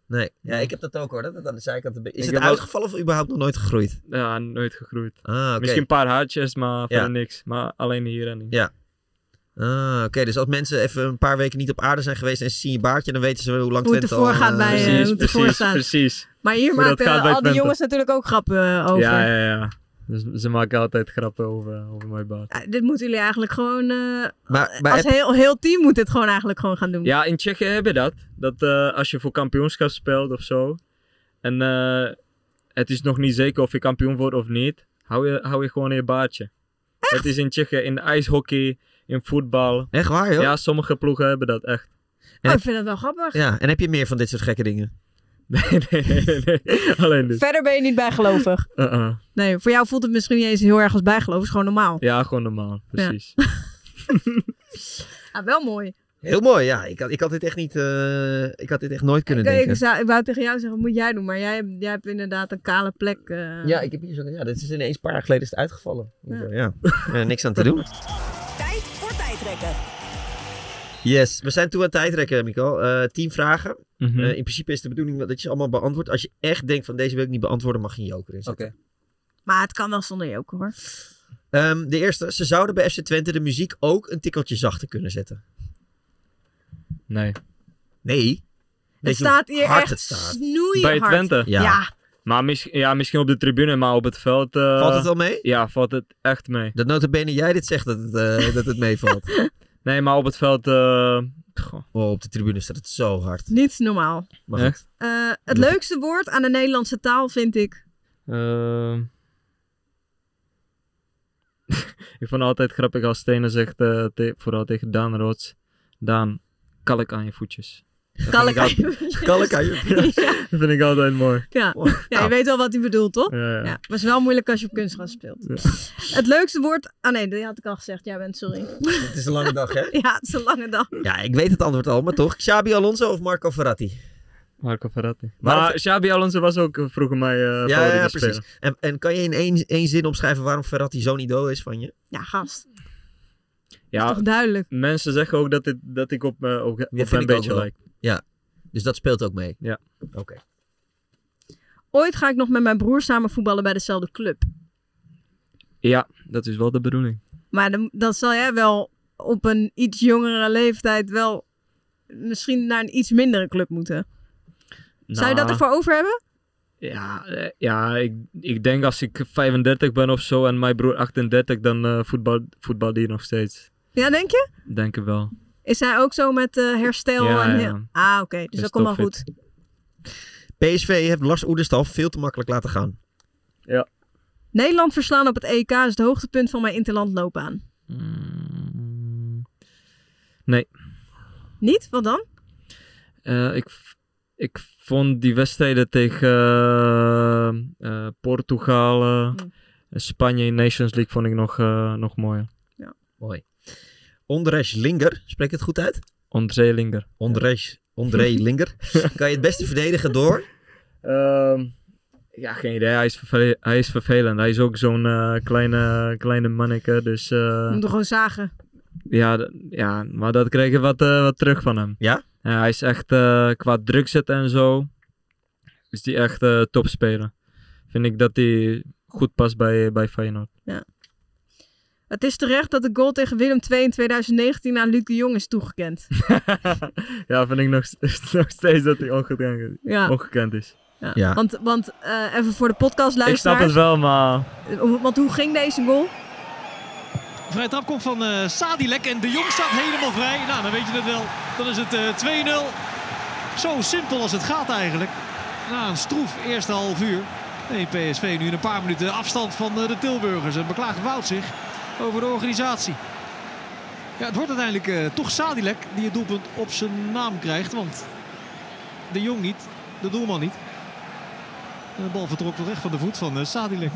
Nee. Ja, ik heb dat ook hoor. Dat het aan de zijkant een beetje- Is Ik het uitgevallen of überhaupt nog nooit gegroeid? Ja, nooit gegroeid. Ah, oké. Misschien een paar haartjes, maar Ja. verder niks. Maar alleen hier en hier. Ja. Ah, oké. Dus als mensen even een paar weken niet op aarde zijn geweest en ze zien je baardje, dan weten ze hoe lang Hoe het ervoor al, gaat bij, eh, Precies, precies, precies. Maar hier maken al die jongens natuurlijk ook grappen eh, over. Ja, ja, ja. Dus ze maken altijd grappen over, over mijn baard. Ja, dit moeten jullie eigenlijk gewoon... eh, Maar, maar als heel, heel team moet dit gewoon eigenlijk gewoon gaan doen. Ja, in Tsjechië heb je dat. Dat eh, als je voor kampioenschap speelt of zo. En eh, het is nog niet zeker of je kampioen wordt of niet. Hou je, hou je gewoon in je baardje. Het is in Tsjechië, in ijshockey, in voetbal. Echt waar, joh? Ja, sommige ploegen hebben dat echt. Oh, ik vind dat wel grappig. Ja, en heb je meer van dit soort gekke dingen? Nee, nee, nee, nee. Alleen dit. Verder ben je niet bijgelovig. Uh-uh. Nee, voor jou voelt het misschien niet eens heel erg als bijgeloof. Het is gewoon normaal. Ja, gewoon normaal. Precies. Ja, *laughs* wel mooi. Heel mooi, ja. Ik had, ik had dit echt niet... eh, ik had dit echt nooit kunnen Ik, ik, denken. zou, ik wou tegen jou zeggen, wat moet jij doen? Maar jij, hebt- jij hebt inderdaad een kale plek. eh. Ja, ik heb hier zo... Ja, dit is ineens een paar jaar geleden is het uitgevallen. Ja. Ja. ja. niks aan te doen. Tijd voor tijdrekken. Yes, we zijn toe aan tijdrekken, Mikael. Eh tien vragen. Mhm. Eh, in principe is de bedoeling dat je ze allemaal beantwoordt. Als je echt denkt van deze wil ik niet beantwoorden, mag je een joker inzetten. Maar het kan wel zonder joker hoor. Ehm, de eerste, ze zouden bij FC Twente de muziek ook een tikkeltje zachter kunnen zetten. Nee. Nee. Het staat hier echt het staat? snoeihard. Bij Twente? Ja. Ja. Maar misschien, ja, misschien op de tribune, maar op het veld... eh, Valt het wel mee? Ja, valt het echt mee. Dat notabene jij dit zegt dat het, eh, dat het meevalt. *laughs* Nee, maar op het veld... eh, oh, op de tribune staat het zo hard. Niet normaal. Maar. Echt? Eh, het leukste woord aan de Nederlandse taal vind ik... Ehm. *laughs* ik vond het altijd grappig als Stenen zegt, eh, te- vooral tegen Daan Roods, Daan, kalk aan je voetjes. Dat vind Kalk ik aan altijd- je- Kalk aan je- Dat vind ik altijd mooi. Ja. ja, je weet wel wat hij bedoelt, toch? Ja, ja. Ja, maar het is wel moeilijk als je op kunstgras speelt. Het leukste woord... Ah nee, die had ik al gezegd. Jij bent, sorry. Het is een lange dag, hè? *laughs* ja, het is een lange dag. Ja, ik weet het antwoord al, maar toch. Xabi Alonso of Marco Verratti? Marco Verratti. Maar Xabi Alonso was ook eh, vroeger mij eh ja, ja, speler. precies. En, en kan je in één, één zin omschrijven waarom Verratti zo'n idool is van je? Ja, gast. Ja, Toch duidelijk. mensen zeggen ook dat, dit, dat ik op, eh, op, op Ja, hem een beetje lijk. Ja, dus dat speelt ook mee. Ja. Oké. Ooit ga ik nog met mijn broer samen voetballen bij dezelfde club. Ja, dat is wel de bedoeling. Maar dan, dan zal jij wel op een iets jongere leeftijd wel misschien naar een iets mindere club moeten. Zou je dat Nou, ervoor over hebben? Ja, eh, ja ik, ik denk als ik 35 ben of zo en mijn broer 38, dan eh voetbal, voetbal die nog steeds. Ja, denk je? Denk ik wel. Is hij ook zo met eh, herstel? Ja, en ja. heel- Ah, oké. Dus dat komt wel goed. PSV heeft Lars Oederstal veel te makkelijk laten gaan. Nederland verslaan op het EK is het hoogtepunt van mijn interlandloopbaan. Mm, nee. Niet? Wat dan? Eh, ik, ik vond die wedstrijden tegen eh, eh, Portugal, en Spanje in Nations League vond ik nog, eh, nog mooier. Mooi. Ondrej Linger, spreek ik het goed uit? André Linger. Ondrej, Ondrej *laughs* Linger. kan je het beste verdedigen door? Ehm, ja, geen idee. Hij is, hij is vervelend. Hij is ook zo'n eh, kleine, kleine manneke. Dus eh, Je moet hem gewoon zagen. ja, ja, maar dat kreeg ik wat, eh, wat terug van hem. Ja? Ja, hij is echt eh, qua druk zetten en zo. Is die echt topspeler. Vind ik dat hij goed past bij, bij Feyenoord. Het is terecht dat de goal tegen Willem II in 2019 aan Luc de Jong is toegekend. *laughs* ja, vind ik nog, *laughs* nog steeds dat hij ongekend, Ja. ongekend is. Ja. Ja. Want, want eh, even voor de Ik snap het wel, maar Eh, Want hoe ging deze goal? Vrij trap komt van eh Sadilek en de Jong staat helemaal vrij. Nou, dan weet je het wel. Dan is het eh 2-0. Zo simpel als het gaat eigenlijk. Na een stroef eerste half uur. Nee, PSV nu in een paar minuten afstand van eh, de Tilburgers. En beklaagt Wout zich over de organisatie. Ja, het wordt uiteindelijk eh, toch Sadilek die het doelpunt op zijn naam krijgt. Want de Jong niet, de doelman niet. En de bal vertrok toch echt van de voet van eh, Sadilek.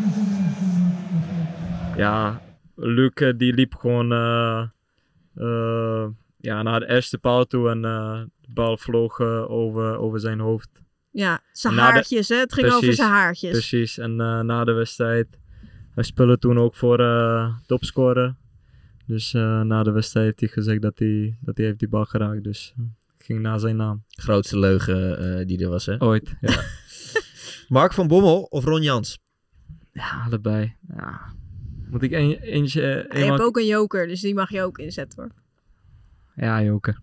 ja, Luc eh, die liep gewoon eh, eh, ja, naar de eerste paal toe en eh, de bal vloog over, over zijn hoofd. Ja, zijn de- haartjes, hè? Het ging over zijn haartjes. Precies, en eh, na de wedstrijd, hij speelde toen ook voor eh topscorer. Dus eh, na de wedstrijd heeft hij gezegd dat hij, dat hij heeft die bal geraakt. Dus eh, ging naar zijn naam. Grootste leugen eh, die er was, hè? Ooit, ja. *laughs* Mark van Bommel of Ron Jans? ja, allebei. Ja. Moet ik een, eentje... eh, En je hebt ook een joker, dus die mag je ook inzetten hoor. Ja, Joker.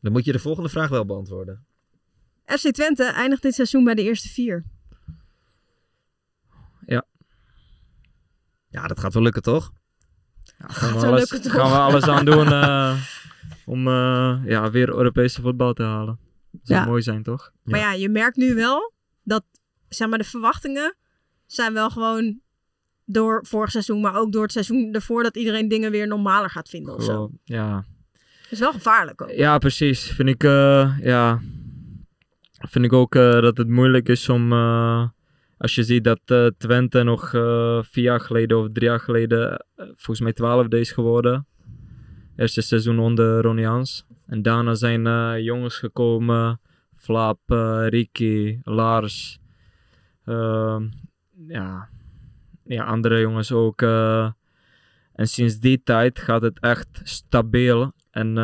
Dan moet je de volgende vraag wel beantwoorden. FC Twente eindigt dit seizoen bij de eerste vier. Ja, dat gaat wel lukken, toch? Ja, gaan, we alles, lukken, toch? gaan we alles aan doen *laughs* eh, om eh, ja, weer Europese voetbal te halen. Dat zou Ja. mooi zijn, toch? Maar ja, je merkt nu wel dat zeg maar, de verwachtingen zijn wel gewoon door vorig seizoen, maar ook door het seizoen ervoor dat iedereen dingen weer normaler gaat vinden of zo. Ja. Dat is wel gevaarlijk ook. ja, precies. Vind ik, eh, ja, vind ik ook dat het moeilijk is om... als je ziet dat eh, Twente nog eh, vier jaar geleden of drie jaar geleden eh, volgens mij twaalfde is geworden. Eerste seizoen onder Ronnie Hans. En daarna zijn jongens gekomen. Flap, Ricky, Lars. ehm, ja, ja, andere jongens ook. en sinds die tijd gaat het echt stabiel. En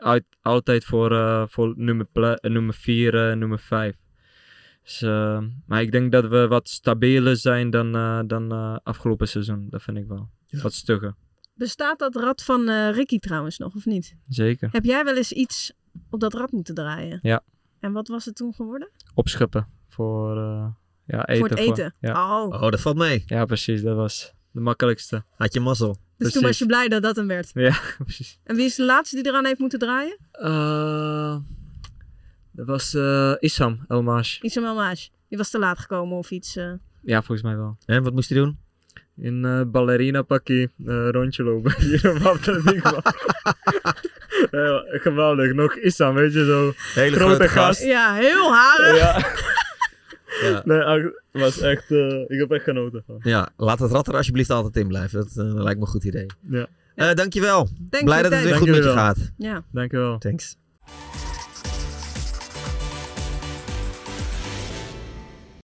uit, altijd voor, voor nummer 4 nummer vier, eh, nummer 5. Dus, eh, maar ik denk dat we wat stabieler zijn dan, eh, dan eh, afgelopen seizoen. Dat vind ik wel. Wat stugger. Bestaat dat rad van eh, Ricky trouwens nog of niet? Zeker. Heb jij wel eens iets op dat rad moeten draaien? Ja. En wat was het toen geworden? Opscheppen voor eh, ja, eten. voor het eten. ja. Oh. Oh, dat valt mee. ja, precies. Dat was de makkelijkste. Had je mazzel. Dus toen was je blij dat dat hem werd. Ja, *laughs* precies. En wie is de laatste die eraan heeft moeten draaien? Eh, dat was eh Issam Elmash. Isam Elmaas. Die was te laat gekomen of iets. eh. Ja, volgens mij wel. En wat moest hij doen? In eh ballerina pakje rondje lopen. *laughs* Hier op Amsterdam. *laughs* ja, geweldig. Nog Issam, weet je zo. Hele grote, grote gast. Ja, heel harig. Ja. Ja. *laughs* Nee, was echt, eh, ik heb echt genoten van. Ja, laat het rad er alsjeblieft altijd in blijven. Dat lijkt me een goed idee. Ja, Eh dankjewel. Thanks Blij dat het weer goed met je gaat. Ja. dankjewel. Thanks.